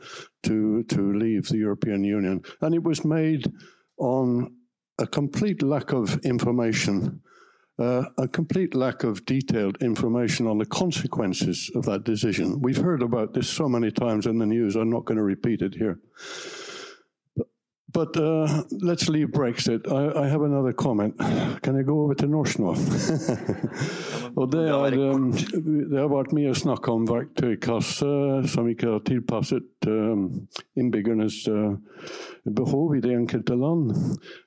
to to leave the European Union, and it was made on a complete lack of information. Uh, a complete lack of detailed information on the consequences of that decision. We've heard about this so many times in the news, I'm not going to repeat it here. But uh, let's leave Brexit. I, I have another comment. Can I go over til norsk nå? Og det, er, um, det har vært mye snakk om verktøykasse som ikke har tilpasset um, innbyggernes uh, behov i det enkelte land.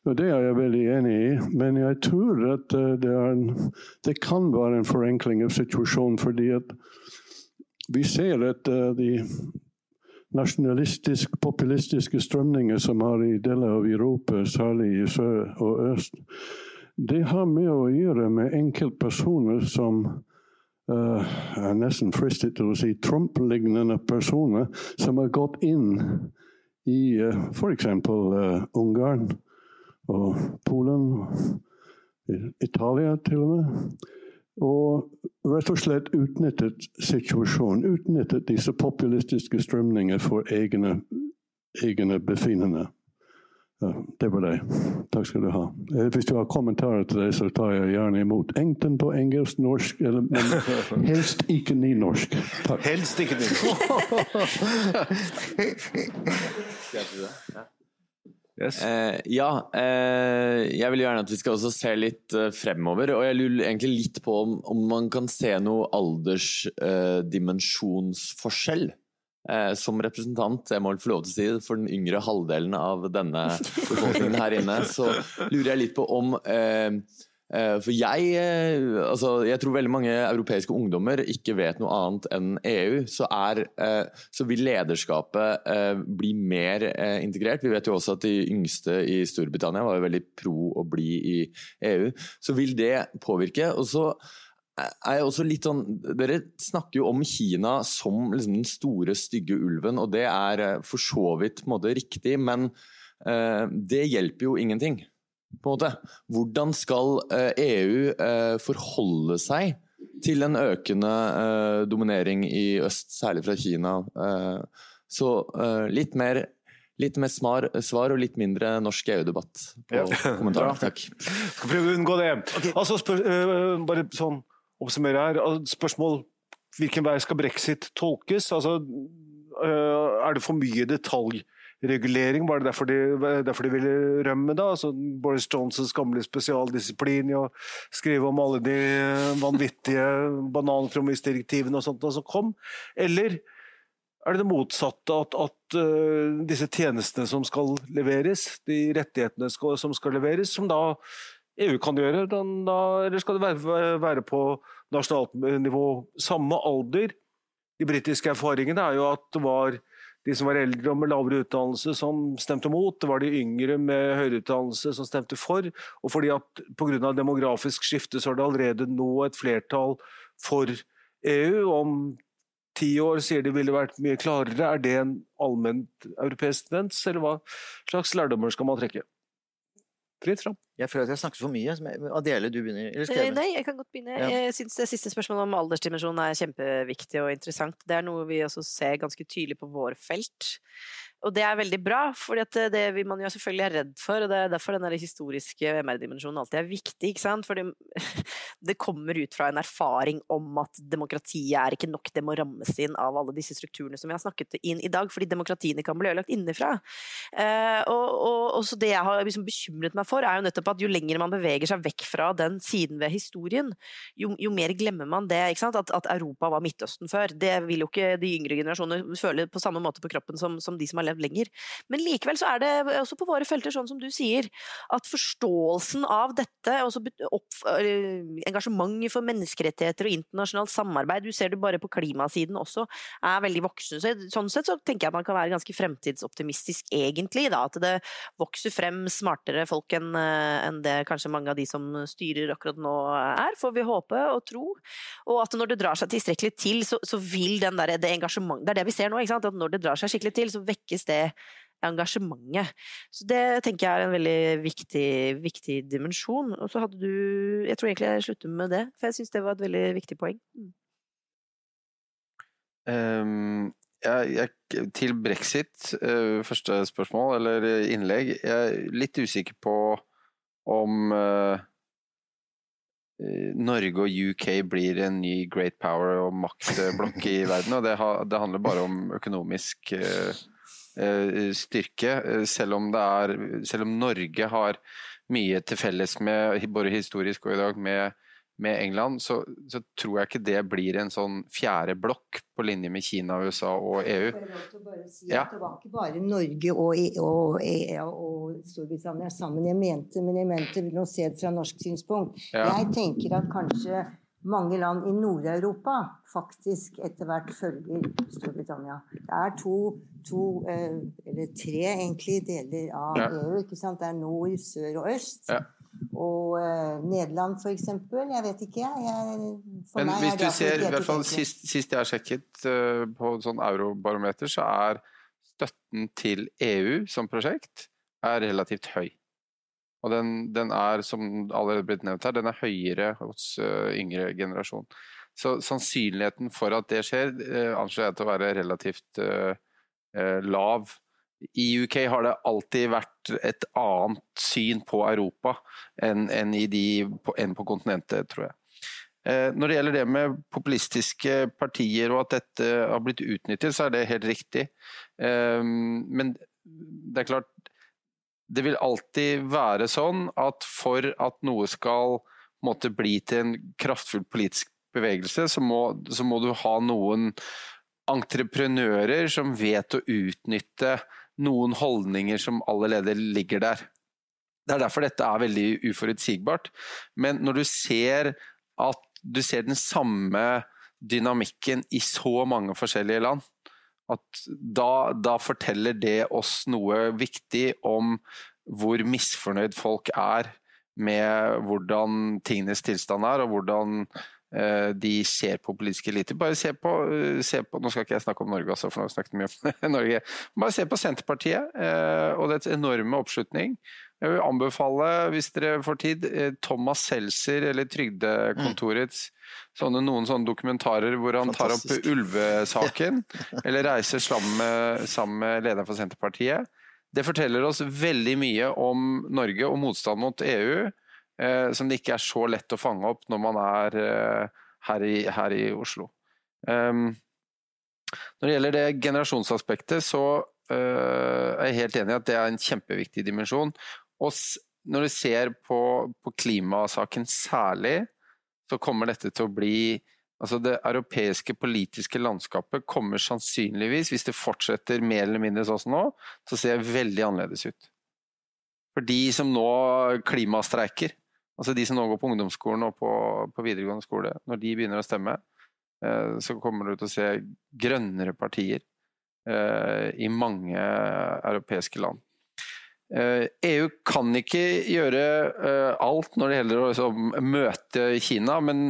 Og det er jeg veldig enig i. Men jeg tror at uh, det, en, det kan være en forenkling av situasjonen, fordi at vi ser at uh, de nasjonalistisk, populistiske strømninger som har i deler av Europa, særlig i sør og øst, det har med å gjøre med enkeltpersoner som uh, er nesten fristet til å si Trump-lignende personer som har gått inn i uh, f.eks. Uh, Ungarn og Polen, Italia til og med. Og rett og slett utnyttet situasjonen. Utnyttet disse populistiske strømninger for egne, egne befinnende. Ja, det var det. Takk skal du ha. Eh, Hvis du har kommentarer til det, så tar jeg gjerne imot. Enten på engelsk, norsk, eller, men helst ikke nynorsk. Takk. Helst ikke det. Yes. Eh, ja, eh, jeg vil gjerne at vi skal også se litt eh, fremover. Og jeg lurer egentlig litt på om, om man kan se noe aldersdimensjonsforskjell. Eh, som representant, jeg må vel få lov til å si det, for den yngre halvdelen av denne befolkningen her inne, så lurer jeg litt på om eh, eh, For jeg, eh, altså, jeg tror veldig mange europeiske ungdommer ikke vet noe annet enn EU. Så, er, eh, så vil lederskapet eh, bli mer eh, integrert. Vi vet jo også at de yngste i Storbritannia var jo veldig pro å bli i EU. Så vil det påvirke. Og så er jeg også litt sånn Dere snakker jo om Kina som liksom den store, stygge ulven, og det er eh, for så vidt på en måte riktig, men eh, det hjelper jo ingenting. På en måte. Hvordan skal eh, EU eh, forholde seg til en økende eh, dominering i øst, særlig fra Kina? Så litt mer Litt mer smar, svar og litt mindre norsk EU-debatt på Ja. kommentaren. Takk. Skal prøve å unngå det. Altså, spør, bare sånn oppsummere her. Spørsmål hvilken vei skal brexit tolkes? Altså, er det for mye detaljregulering? Var det derfor de, derfor de ville rømme? da? Altså, Boris Johnsons gamle spesialdisiplin i å skrive om alle de vanvittige banankromisdirektivene og sånt da, som kom? Eller er det det motsatte, at, at uh, disse tjenestene som skal leveres, de rettighetene skal, som skal leveres, som da EU kan gjøre, da, da, eller skal det være, være på nasjonalt nivå? Samme alder. De britiske erfaringene er jo at det var de som var eldre og med lavere utdannelse som stemte mot, det var de yngre med høyere utdannelse som stemte for. Og fordi at pga. demografisk skifte så er det allerede nå et flertall for EU. Om ti år sier de ville vært mye klarere. Er det en allment europeisk tendens, eller hva slags lærdommer skal man trekke? Fritt fram. Jeg føler at jeg snakker for mye. Adele, du begynner. Eller skal jeg begynne? Nei, jeg kan godt begynne. Ja. Jeg syns det siste spørsmålet om aldersdimensjonen er kjempeviktig og interessant. Det er noe vi også ser ganske tydelig på vår felt. Og det er veldig bra, for det vil man jo selvfølgelig er redd for. Og det er derfor den historiske MR-dimensjonen alltid er viktig. ikke sant? For det, det kommer ut fra en erfaring om at demokratiet er ikke nok, det må rammes inn av alle disse strukturene som vi har snakket inn i dag, fordi demokratiene kan bli ødelagt innenfra. Eh, og, og, og så det jeg har liksom bekymret meg for, er jo nettopp at jo lenger man beveger seg vekk fra den siden ved historien, jo, jo mer glemmer man det. At, at Europa var Midtøsten før. Det vil jo ikke de yngre generasjoner føle på samme måte på kroppen som, som de som har levd lenger. Men likevel så er det også på våre felter, sånn som du sier, at forståelsen av dette, også opp, øh, engasjementet for menneskerettigheter og internasjonalt samarbeid, du ser det bare på klimasiden også, er veldig voksende. Så, sånn sett så tenker jeg at man kan være ganske fremtidsoptimistisk egentlig, da, at det vokser frem smartere folk enn øh, enn det kanskje mange av de som styrer akkurat nå er, får vi håpe og tro. Og at når det drar seg tilstrekkelig til, så, så vil den der, det engasjement, det er det vi ser nå, ikke sant? at når det drar seg skikkelig til, så vekkes det engasjementet. Så det tenker jeg er en veldig viktig, viktig dimensjon. Og så hadde du Jeg tror egentlig jeg slutter med det, for jeg syns det var et veldig viktig poeng. Mm. Um, jeg, jeg, til brexit, uh, første spørsmål, eller innlegg. Jeg er litt usikker på om eh, Norge og UK blir en ny great power og maktblokk i verden. Og det, ha, det handler bare om økonomisk uh, styrke. Selv om, det er, selv om Norge har mye til felles med, både historisk og i dag, med med England, så, så tror jeg ikke det blir en sånn fjerde blokk på linje med Kina, USA og EU. Bare si Ja. Det var ikke bare Norge og, E- og, og Storbritannia sammen jeg mente, men jeg mente nå sett fra norsk synspunkt. Ja. Jeg tenker at kanskje mange land i Nord-Europa faktisk etter hvert følger Storbritannia. Det er to, to eh, eller tre egentlig deler av Ja. EU. ikke sant? Det er nord, sør og øst. Ja. Og eh, Nederland eksempel. Jeg vet ikke, jeg. for Men meg hvis er du ser, i hvert fall sist, sist jeg har sjekket uh, på sånn eurobarometer, så er støtten til EU som prosjekt er relativt høy. Og den, den er, som allerede blitt nevnt her, den er høyere hos uh, yngre generasjon. Så sannsynligheten for at det skjer, uh, anslår jeg til å være relativt uh, lav I UK har det alltid vært et annet syn på Europa enn, enn, de, enn på kontinentet, tror jeg. Eh, når det gjelder det med populistiske partier og at dette har blitt utnyttet, så er det helt riktig. Eh, men det er klart Det vil alltid være sånn at for at noe skal måtte bli til en kraftfull politisk bevegelse, så må, så må du ha noen entreprenører som vet å utnytte noen holdninger som allerede ligger der. Det er derfor dette er veldig uforutsigbart. Men når du ser at du ser den samme dynamikken i så mange forskjellige land, at da, da forteller det oss noe viktig om hvor misfornøyd folk er med hvordan tingenes tilstand er, og hvordan de ser på politiske eliter. Bare se på, eh, se på, Nå skal ikke jeg snakke om Norge, altså, for nå har vi snakket mye om Norge. Bare se på Senterpartiet eh, og dets enorme oppslutning. Jeg vil anbefale, hvis dere får tid, eh, Thomas Seltzer eller Trygdekontorets sånne, noen sånne dokumentarer hvor han Fantastisk. tar opp ulvesaken, eller reiser sammen med, sammen med lederen for Senterpartiet. Det forteller oss veldig mye om Norge og motstand mot EU, eh, som det ikke er så lett å fange opp når man er eh, her, i, her i Oslo. Um, når det gjelder det generasjonsaspektet, så uh, er jeg helt enig i at det er en kjempeviktig dimensjon. Og når du ser på, på klimasaken særlig, så kommer dette til å bli Altså Det europeiske politiske landskapet kommer sannsynligvis, hvis det fortsetter mer eller mindre sånn som nå, til å se veldig annerledes ut. For de som nå klimastreiker, altså de som nå går på ungdomsskolen og på, på videregående skole, når de begynner å stemme, eh, så kommer du til å se grønnere partier eh, i mange europeiske land. Eh, EU kan ikke gjøre alt når det gjelder å liksom, møte Kina, men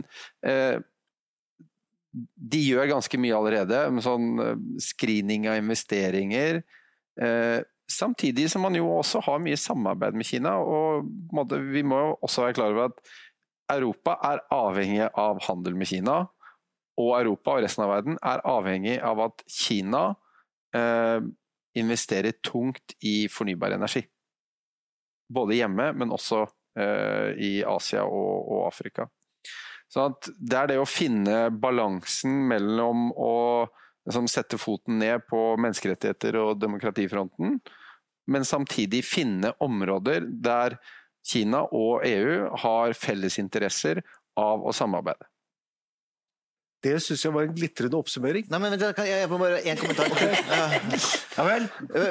de gjør ganske mye allerede, med sånn screening av investeringer. Samtidig som man jo også har mye samarbeid med Kina. og Vi må jo også være klar over at Europa er avhengig av handel med Kina. Og Europa og resten av verden er avhengig av at Kina eh, investerer tungt i fornybar energi. Både hjemme, men også eh, i Asia og, og Afrika. Så det er det å finne balansen mellom å liksom, sette foten ned på menneskerettigheter og demokratifronten, men samtidig finne områder der Kina og EU har felles interesser av å samarbeide. Det syns jeg var en glitrende oppsummering. Nei, men vent, da kan jeg, jeg må bare én kommentar. Ja vel.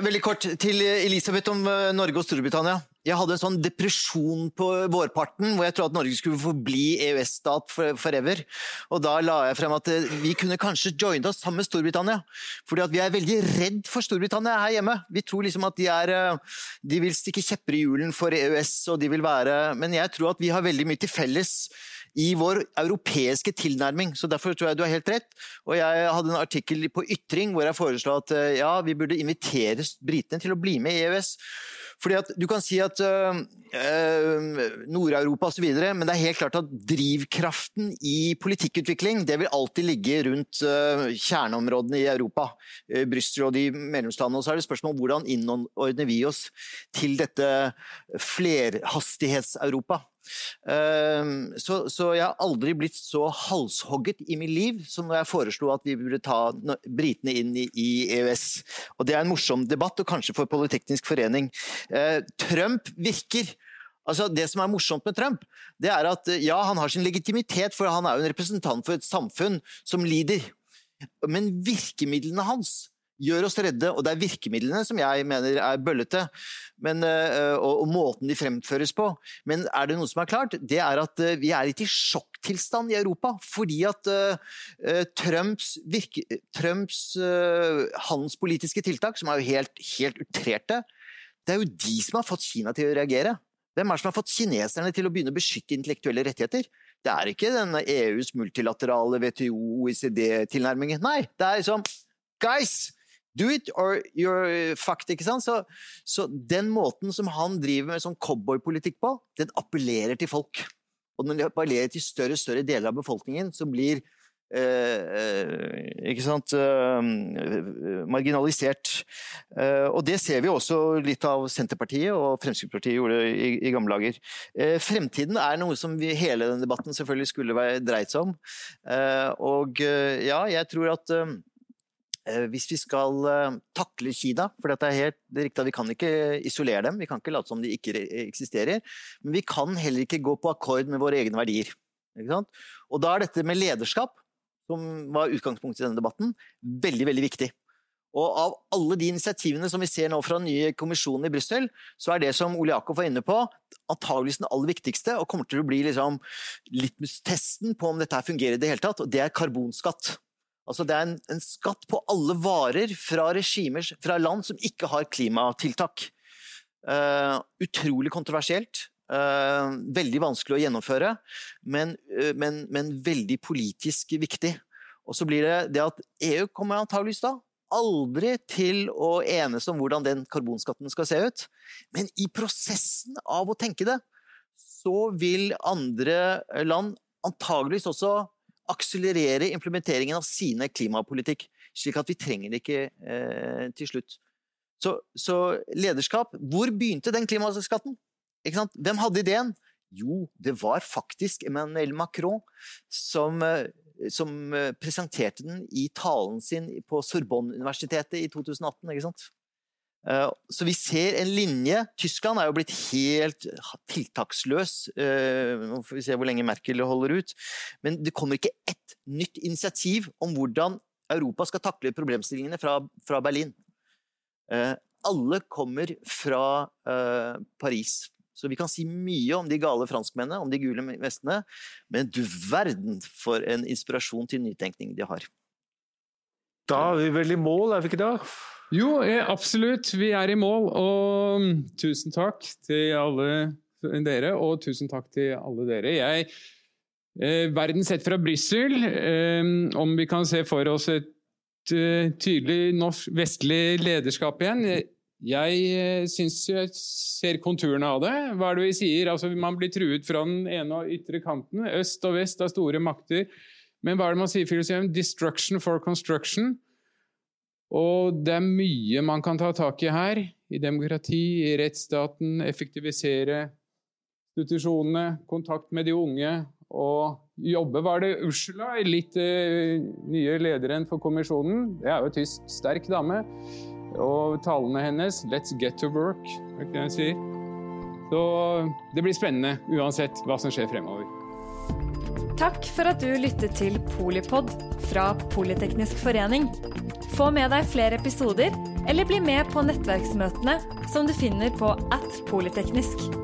Veldig kort til Elisabeth om eh, Norge og Storbritannia. Jeg hadde en sånn depresjon på vårparten hvor jeg trodde at Norge skulle forbli EØS-stat forever. Og da la jeg frem at eh, vi kunne kanskje joine oss sammen med Storbritannia. Fordi at vi er veldig redd for Storbritannia her hjemme. Vi tror liksom at de er eh, De vil stikke kjepper i hjulen for EØS, og de vil være Men jeg tror at vi har veldig mye til felles i vår europeiske tilnærming. Så derfor tror jeg du har helt rett. Og jeg hadde en artikkel på Ytring hvor jeg foreslo at eh, ja, vi burde invitere britene til å bli med i EØS. Fordi at Du kan si at øh, Nord-Europa osv., men det er helt klart at drivkraften i politikkutvikling det vil alltid ligge rundt øh, kjerneområdene i Europa. Øh, Brussel og de medlemslandene. Og så er det spørsmål om hvordan innordner vi oss til dette flerhastighets-Europa. Så, så jeg har aldri blitt så halshogget i mitt liv som når jeg foreslo at vi burde ta britene inn i, i EØS. Og Det er en morsom debatt, og kanskje for Politeknisk forening. Eh, Trump virker Altså Det som er morsomt med Trump, det er at eh, ja, han har sin legitimitet, for han er jo en representant for et samfunn som lider. Men virkemidlene hans gjør oss redde, og det er virkemidlene som jeg mener er bøllete, men, øh, og, og måten de fremføres på. Men er det noe som er klart, det er at vi er litt i sjokktilstand i Europa. Fordi at øh, Trumps, virke, Trumps uh, handelspolitiske tiltak, som er jo helt, helt utrerte, det er jo de som har fått Kina til å reagere. Hvem er det som har fått kineserne til å begynne å beskytte intellektuelle rettigheter? Det er ikke denne EUs multilaterale WTO-OECD-tilnærmingen. Nei, det er liksom Guys! Do it or you're fucked, ikke sant? Så, så den måten som han driver med sånn cowboypolitikk på, den appellerer til folk. Og den appellerer til større og større deler av befolkningen, så blir ikke sant, eh, marginalisert. Eh, og det ser vi også litt av Senterpartiet og Fremskrittspartiet gjorde i, i gamle dager. Eh, fremtiden er noe som vi, hele den debatten selvfølgelig skulle være dreid seg om. Eh, og eh, ja, jeg tror at eh, eh, hvis vi skal eh, takle Kina, for dette er helt det er riktig at vi kan ikke isolere dem, vi kan ikke late som de ikke eksisterer, men vi kan heller ikke gå på akkord med våre egne verdier. Og da er dette med lederskap, som var utgangspunktet i denne debatten, veldig, veldig viktig. Og av alle de initiativene som vi ser nå fra den nye kommisjonen i Brussel, så er det som Ole Jakob var inne på, antageligvis den aller viktigste, og kommer til å bli liksom litt testen på om dette fungerer i det hele tatt, og det er karbonskatt. Altså det er en, en skatt på alle varer fra regimer, fra land som ikke har klimatiltak. Uh, utrolig kontroversielt. Eh, veldig vanskelig å gjennomføre, men, eh, men, men veldig politisk viktig. Og så blir det det at EU kommer antageligvis da aldri til å enes om hvordan den karbonskatten skal se ut. Men i prosessen av å tenke det, så vil andre land antageligvis også akselerere implementeringen av sine klimapolitikk, slik at vi trenger det ikke eh, til slutt. Så, så lederskap Hvor begynte den klimaskatten? Hvem hadde ideen? Jo, det var faktisk Emmanuel Macron som, eh, som eh, presenterte den i talen sin på Sorbonne-universitetet i 2018. ikke sant? Eh, Så vi ser en linje. Tyskland er jo blitt helt tiltaksløs. Nå får vi se hvor lenge Merkel holder ut. Men det kommer ikke ett nytt initiativ om hvordan Europa skal takle problemstillingene fra, fra Berlin. Alle kommer fra Paris. Så vi kan si mye om de gale franskmennene, om de gule vestene, men du verden for en inspirasjon til nytenkning de har. Da er vi vel i mål, er vi ikke det? Jo, eh, absolutt. Vi er i mål. Og mm, tusen takk til alle dere, og tusen takk til alle dere. Jeg, eh, verden sett fra Brussel, eh, om vi kan se for oss et tydelig norsk, vestlig lederskap igjen. Jeg, eh, syns jeg ser konturene av det. Hva er det vi sier? Altså, man blir truet fra den ene og ytre kanten. Øst og vest av store makter. Men hva er det man sier i filosofien? Destruction for construction. Og det er mye man kan ta tak i her. I demokrati, i rettsstaten, effektivisere institusjonene, kontakt med de unge og jobbe. Var det Ursula, litt uh, nye lederen for kommisjonen? Det er jo tysk, sterk dame. Og talene hennes 'Let's get to work', er det hun sier? Så det blir spennende uansett hva som skjer fremover. Takk for at du lyttet til Polipod fra Politeknisk forening. Få med deg flere episoder, eller bli med på nettverksmøtene som du finner på at polyteknisk.